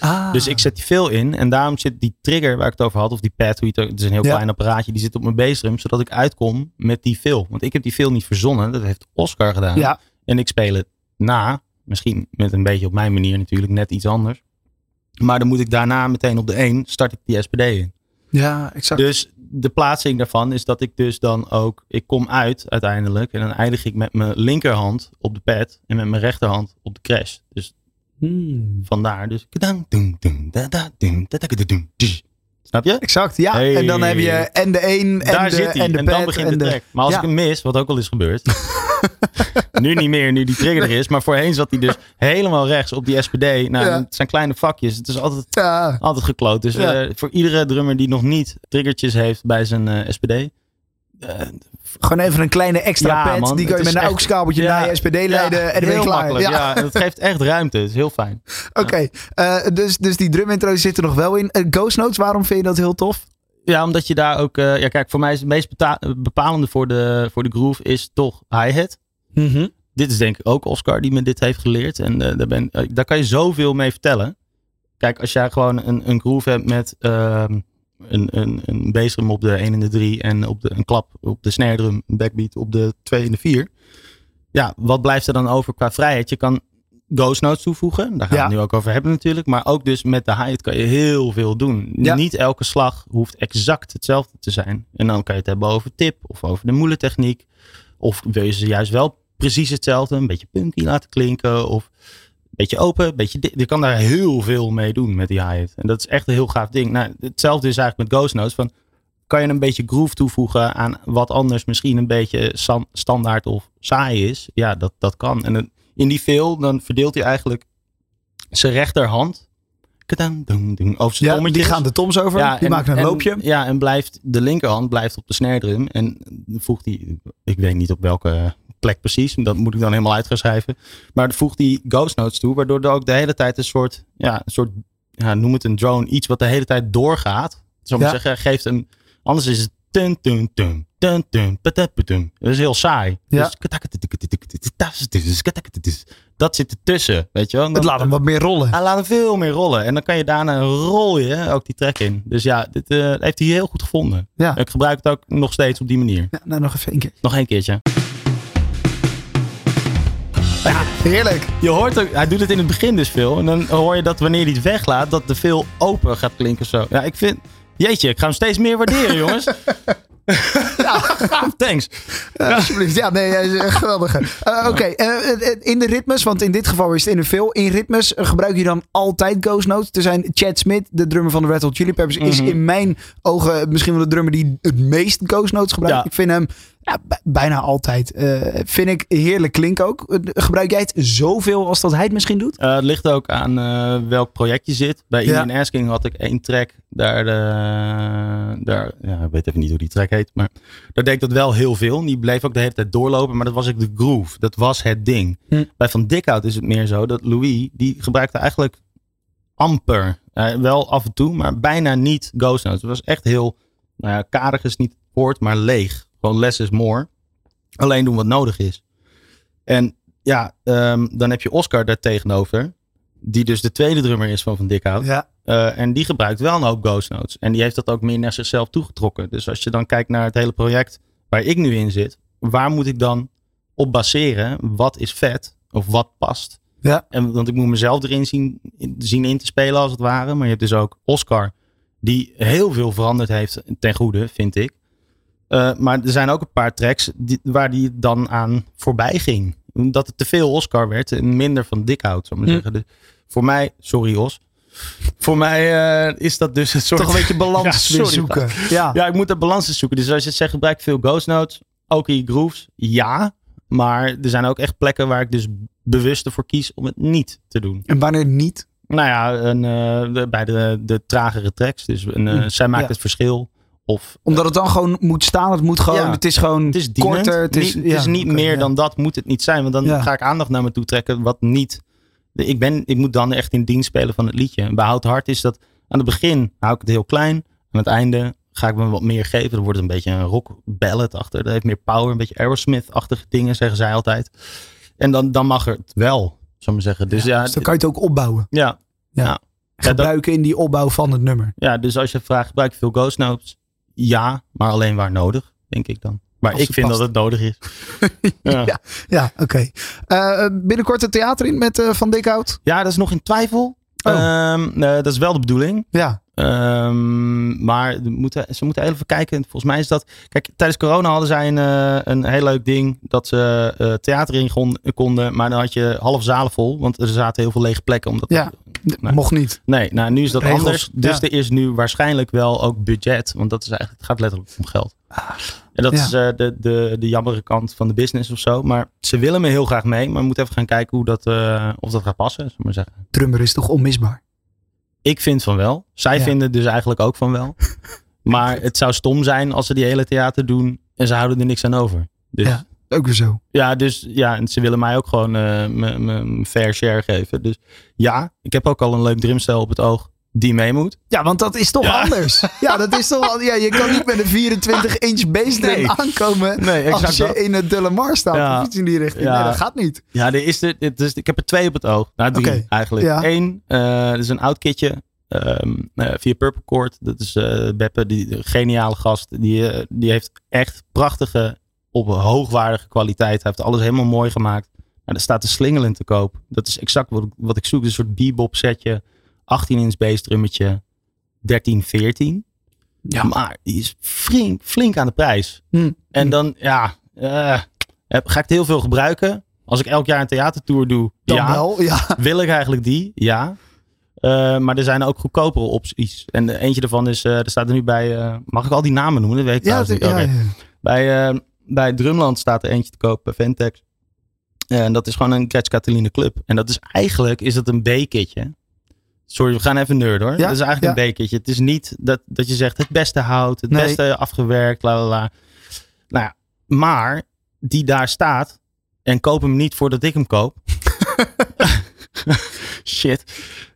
Ah. Dus ik zet die veel in. En daarom zit die trigger waar ik het over had. Of die pad. Hoe je het, het is een heel Ja. klein apparaatje. Die zit op mijn bassdrum. Zodat ik uitkom met die veel. Want ik heb die veel niet verzonnen. Dat heeft Oscar gedaan. Ja, En ik speel het na. Misschien met een beetje op mijn manier natuurlijk. Net iets anders. Maar dan moet ik daarna meteen op de 1 start ik die SPD in. ja, exact. Dus de plaatsing daarvan is dat ik dus dan ook... Ik kom uit uiteindelijk. En dan eindig ik met mijn linkerhand op de pad. En met mijn rechterhand op de crash. Dus Hmm. vandaar. Dus... Snap je? Exact, ja. Hey. En dan heb je en de 1 en Daar de, zit en de En, pad dan begint en de track. Maar als ja. ik hem mis, wat ook al is gebeurd. [laughs] nu niet meer, nu die trigger er is. Maar voorheen zat hij dus helemaal rechts op die SPD. Nou, Ja. het zijn kleine vakjes. Het is altijd, Ja, altijd gekloot. Dus Ja. eh, voor iedere drummer die nog niet triggertjes heeft bij zijn eh, SPD. Eh, gewoon even een kleine extra Ja, man, die kan je met een AUX-kabeltje naar je SPD leiden. ja, en dan ben je klaar. Ja. Het geeft echt ruimte. Het is heel fijn. [laughs] Oké, eh, dus, dus die drum intro's zitten nog wel in. Eh, Ghost Notes, waarom vind je dat heel tof? Ja, omdat je daar ook... ja, kijk, voor mij is het meest bepalende voor de, voor de groove is toch hi-hat. dit is denk ik ook Oscar die me dit heeft geleerd. En daar, ben, daar kan je zoveel mee vertellen. Kijk, als jij gewoon een, een groove hebt met, ehm, een, een, een bassdrum op de 1 en de 3 en op de, een klap op de snare drum, een backbeat op de 2 en de 4. Ja, wat blijft er dan over qua vrijheid? Je kan ghost notes toevoegen, daar gaan Ja. we het nu ook over hebben natuurlijk. Maar ook dus met de hi-hat kan je heel veel doen. Ja. Niet elke slag hoeft exact hetzelfde te zijn. En dan kan je het hebben over tip of over de moelentechniek. Of wil je ze juist wel precies hetzelfde, een beetje punky laten klinken of beetje open, beetje Je kan daar heel veel mee doen met die hi-hat. En dat is echt een heel gaaf ding. Nou, hetzelfde is eigenlijk met Ghost Notes. Van, kan je een beetje groove toevoegen aan wat anders misschien een beetje standaard of saai is? Ja, dat, dat kan. En in die veel, dan verdeelt hij eigenlijk zijn rechterhand over zijn Ja, die gaan de toms over. die en- maken een en- loopje. Ja, en blijft, de linkerhand blijft op de snare drum. En dan voegt hij, ik weet niet op welke plek precies. Dat moet ik dan helemaal uit gaan schrijven. Maar dan voegt hij ghost notes toe. Waardoor er ook de hele tijd een soort, ja, een soort ja, noem het een drone. Iets wat de hele tijd doorgaat. Maar Ja. zeggen, geeft een, anders is het tun, tun, tun, tun, tun, patapatun. Dat is heel saai. Ja. Dus dat zit ertussen, weet je wel. En Het dan- laat hem wat meer rollen. hij laat hem veel meer rollen. En dan kan je daarna rol je ook die track in. Dus ja, dit eh, heeft hij heel goed gevonden. Ja. Ik gebruik het ook nog steeds op die manier. Ja, nou, nog even één keer. Nog één keertje. Heerlijk. Je hoort ook, hij doet het in het begin dus veel. En dan hoor je dat wanneer hij het weglaat, dat de veel open gaat klinken zo. Ja, ik vind, jeetje, ik ga hem steeds meer waarderen, [laughs] jongens. ja, thanks. Ja, alsjeblieft. Ja, nee, hij is echt geweldig. Eh, Oké, eh, eh, in de ritmes, want in dit geval is het in een veel. In ritmes gebruik je dan altijd Ghost Notes. Er zijn Chad Smith, de drummer van de Red Hot Chili Peppers, is Mhm. in mijn ogen misschien wel de drummer die het meest Ghost Notes gebruikt. Ja. Ik vind hem ja, bijna altijd. eh, vind ik heerlijk klinken ook. Eh, Gebruik jij het zoveel als dat hij het misschien doet? Eh, het ligt ook aan welk project je zit. Bij Ja. Indian Asking had ik één track. Daar, daar ja, ik weet even niet hoe die track heet. Maar daar deed ik dat wel heel veel. Die bleef ook de hele tijd doorlopen. Maar dat was ook de groove. Dat was het ding. Hm. Bij Van Dikhout is het meer zo dat Louis, die gebruikte eigenlijk amper. wel af en toe, maar bijna niet ghost notes. Het was echt heel, nou ja, karig is niet het woord, maar leeg. Gewoon less is more. Alleen doen wat nodig is. En ja, ehm, dan heb je Oscar daar tegenover. Die dus de tweede drummer is van Van Dikhout. Ja. Eh, en die gebruikt wel een hoop ghost notes. En die heeft dat ook meer naar zichzelf toegetrokken. Dus als je dan kijkt naar het hele project waar ik nu in zit. Waar moet ik dan op baseren? Wat is vet? Of wat past? Ja. En, want ik moet mezelf erin zien, zien in te spelen als het ware. Maar je hebt dus ook Oscar. Die heel veel veranderd heeft ten goede, vind ik. Eh, maar er zijn ook een paar tracks die, waar die dan aan voorbij ging. Dat het te veel Oscar werd en minder van Dikhout, zou ik maar Hm. zeggen. Dus voor mij, sorry Os. Voor mij eh, is dat dus een soort... Toch een beetje balans [laughs] Ja, zoeken. Ja. Ja, ik moet er balans zoeken. Dus als je zegt, gebruik ik veel ghost notes, ook in je grooves, ja. Maar er zijn ook echt plekken waar ik dus bewust ervoor kies om het niet te doen. En wanneer niet? Nou ja, een, eh, bij de, de tragere tracks. Dus een, Mm, zij maakt ja. het verschil. Of Omdat het dan gewoon moet staan. Het moet gewoon. Ja. Het is gewoon het is korter. Het is, niet, het is niet meer ja. dan dat moet het niet zijn. Want dan ga ik aandacht naar me toe trekken wat niet... Ik, ben, ik moet dan echt in dienst spelen van het liedje. En bij Hart is dat... Aan het begin hou ik het heel klein. Aan het einde ga ik me wat meer geven. Dan wordt het een beetje een rock ballad achter. Dat heeft meer power. Een beetje Aerosmith-achtige dingen zeggen zij altijd. En dan, dan mag het wel, zou ik maar zeggen. Dus ja, Dus dan kan je het ook opbouwen. ja, Ja. dat- Gebruiken in die opbouw van het nummer. Ja, dus als je vraagt, gebruik je veel ghost notes? Ja, maar alleen waar nodig, denk ik dan. Maar ik vind past. dat het nodig is. [laughs] ja. Ja. Ja, oké. Eh, binnenkort het theater in met eh, Van Dikhout. Ja, dat is nog in twijfel. Oh. Ehm, eh, dat is wel de bedoeling. Ja. Ehm, maar moeten, ze moeten even kijken. Volgens mij is dat. Kijk, tijdens corona hadden zij een, eh, een heel leuk ding. Dat ze theater in konden. Maar dan had je half zalen vol. Want er zaten heel veel lege plekken. Omdat Ja. Nee. Mocht niet. Nee, nou nu is dat Regels, anders. Dus ja. er is nu waarschijnlijk wel ook budget. Want dat is eigenlijk, het gaat letterlijk om geld. En dat Ja. is eh, de, de, de jammere kant van de business of zo. Maar ze willen me heel graag mee. Maar we moeten even gaan kijken hoe dat, eh, of dat gaat passen. Maar zeggen. Drummer is toch onmisbaar? Ik vind van wel. Zij Ja. vinden dus eigenlijk ook van wel. [laughs] maar het zou stom zijn als ze die hele theater doen. En ze houden er niks aan over. Dus Ja. Ook weer zo. ja, dus ja, en ze willen mij ook gewoon eh, mijn fair share geven. Dus ja, ik heb ook al een leuk drumstel op het oog die mee moet. Ja, want dat is toch Ja. anders. Ja, dat is toch. al- Ja, je kan niet met een 24 inch bassdrum Nee. aankomen. Nee, als je dat. in het Delamar staat. Ja. Of in die richting. Ja. Nee, dat gaat niet. Ja, er is er, is, ik heb er twee op het oog. Nou, drie eigenlijk. Eén, eh dat is een oud kitje. ehm, eh, via Purple Court. Dat is eh, Beppe, die geniale gast. Die, die heeft echt prachtige, op hoogwaardige kwaliteit. Hij heeft alles helemaal mooi gemaakt. Nou, er staat de Slingerland te koop. Dat is exact wat, ik- wat ik zoek. Een soort bebop setje. 18 inch bassdrummetje. 13, 14. Ja. Maar die is flink, flink aan de prijs. Hm. En dan, ja, eh, ga ik het heel veel gebruiken. Als ik elk jaar een theatertour doe, Dan ja. wel, ja. [laughs] Wil ik eigenlijk die? Ja. Eh, maar er zijn ook goedkopere opties. En eentje daarvan is, eh, er staat er nu bij, mag ik al die namen noemen? Dat weet ik Ja, niet. ja, Oké. ja. Bij, bij Drumland staat er eentje te koop bij Ventex. Eh, en dat is gewoon een Gretsch Cataline Club. En dat is eigenlijk, is dat een B-kitje. Sorry, we gaan even nerd hoor. Ja, dat is eigenlijk ja. een B-kitje. Het is niet dat, dat je zegt het beste hout, het Nee. beste afgewerkt, la la la. Nou ja, maar die daar staat en koop hem niet voordat ik hem koop. [laughs] [laughs] Shit.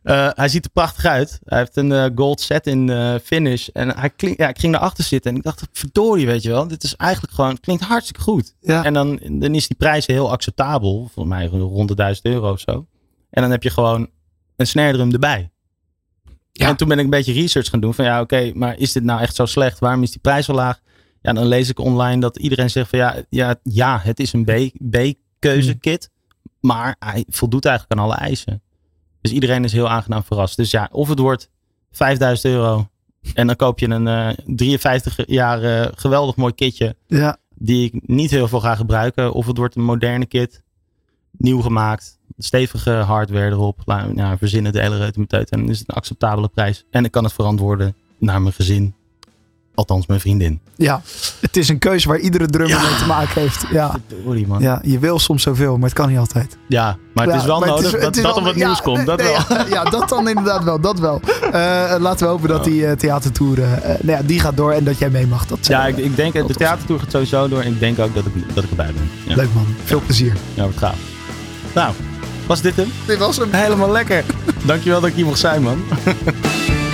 Eh, hij ziet er prachtig uit. Hij heeft een eh, gold set in eh, finish. En hij klink, ja, ik ging erachter zitten en ik dacht, verdorie, weet je wel. Dit is eigenlijk gewoon, het klinkt hartstikke goed. Ja. En dan, dan is die prijs heel acceptabel. Volgens mij rond de 1000 euro of zo. En dan heb je gewoon een snare drum erbij. Ja. En toen ben ik een beetje research gaan doen. Van ja, oké, maar is dit nou echt zo slecht? Waarom is die prijs zo laag? Ja, dan lees ik online dat iedereen zegt van ja, ja, ja het is een B- B-keuzekit. Maar hij voldoet eigenlijk aan alle eisen. Dus iedereen is heel aangenaam verrast. Dus ja, of het wordt 5000 euro. En dan koop je een eh 53 jaar eh, geweldig mooi kitje. Ja. Die ik niet heel veel ga gebruiken. Of het wordt een moderne kit. Nieuw gemaakt. Stevige hardware erop. Ja, verzinnen de hele reutemeteut. En dan is het een acceptabele prijs. En ik kan het verantwoorden naar mijn gezin. Althans, mijn vriendin. ja, het is een keuze waar iedere drummer mee te maken heeft. Ja. Sorry man. Ja, ja, je wil soms zoveel, maar het kan niet altijd. maar het Ja, is wel nodig is- dat, het is dat er wat ja, nieuws komt. Dat nee, wel. Ja, ja, dat dan inderdaad wel. Dat wel. Eh, laten we hopen dat die eh, theatertour, eh, nou ja, die gaat door en dat jij mee mag. Dat zou, Ja, ik, ik denk, dat de theatertour gaat sowieso door. En ik denk ook dat ik, dat ik erbij ben. Ja, Leuk man. Veel plezier. ja wordt gaaf. Nou, was dit hem? Dit was hem. Helemaal lekker. [laughs] Dankjewel dat ik hier mocht zijn, man. [laughs]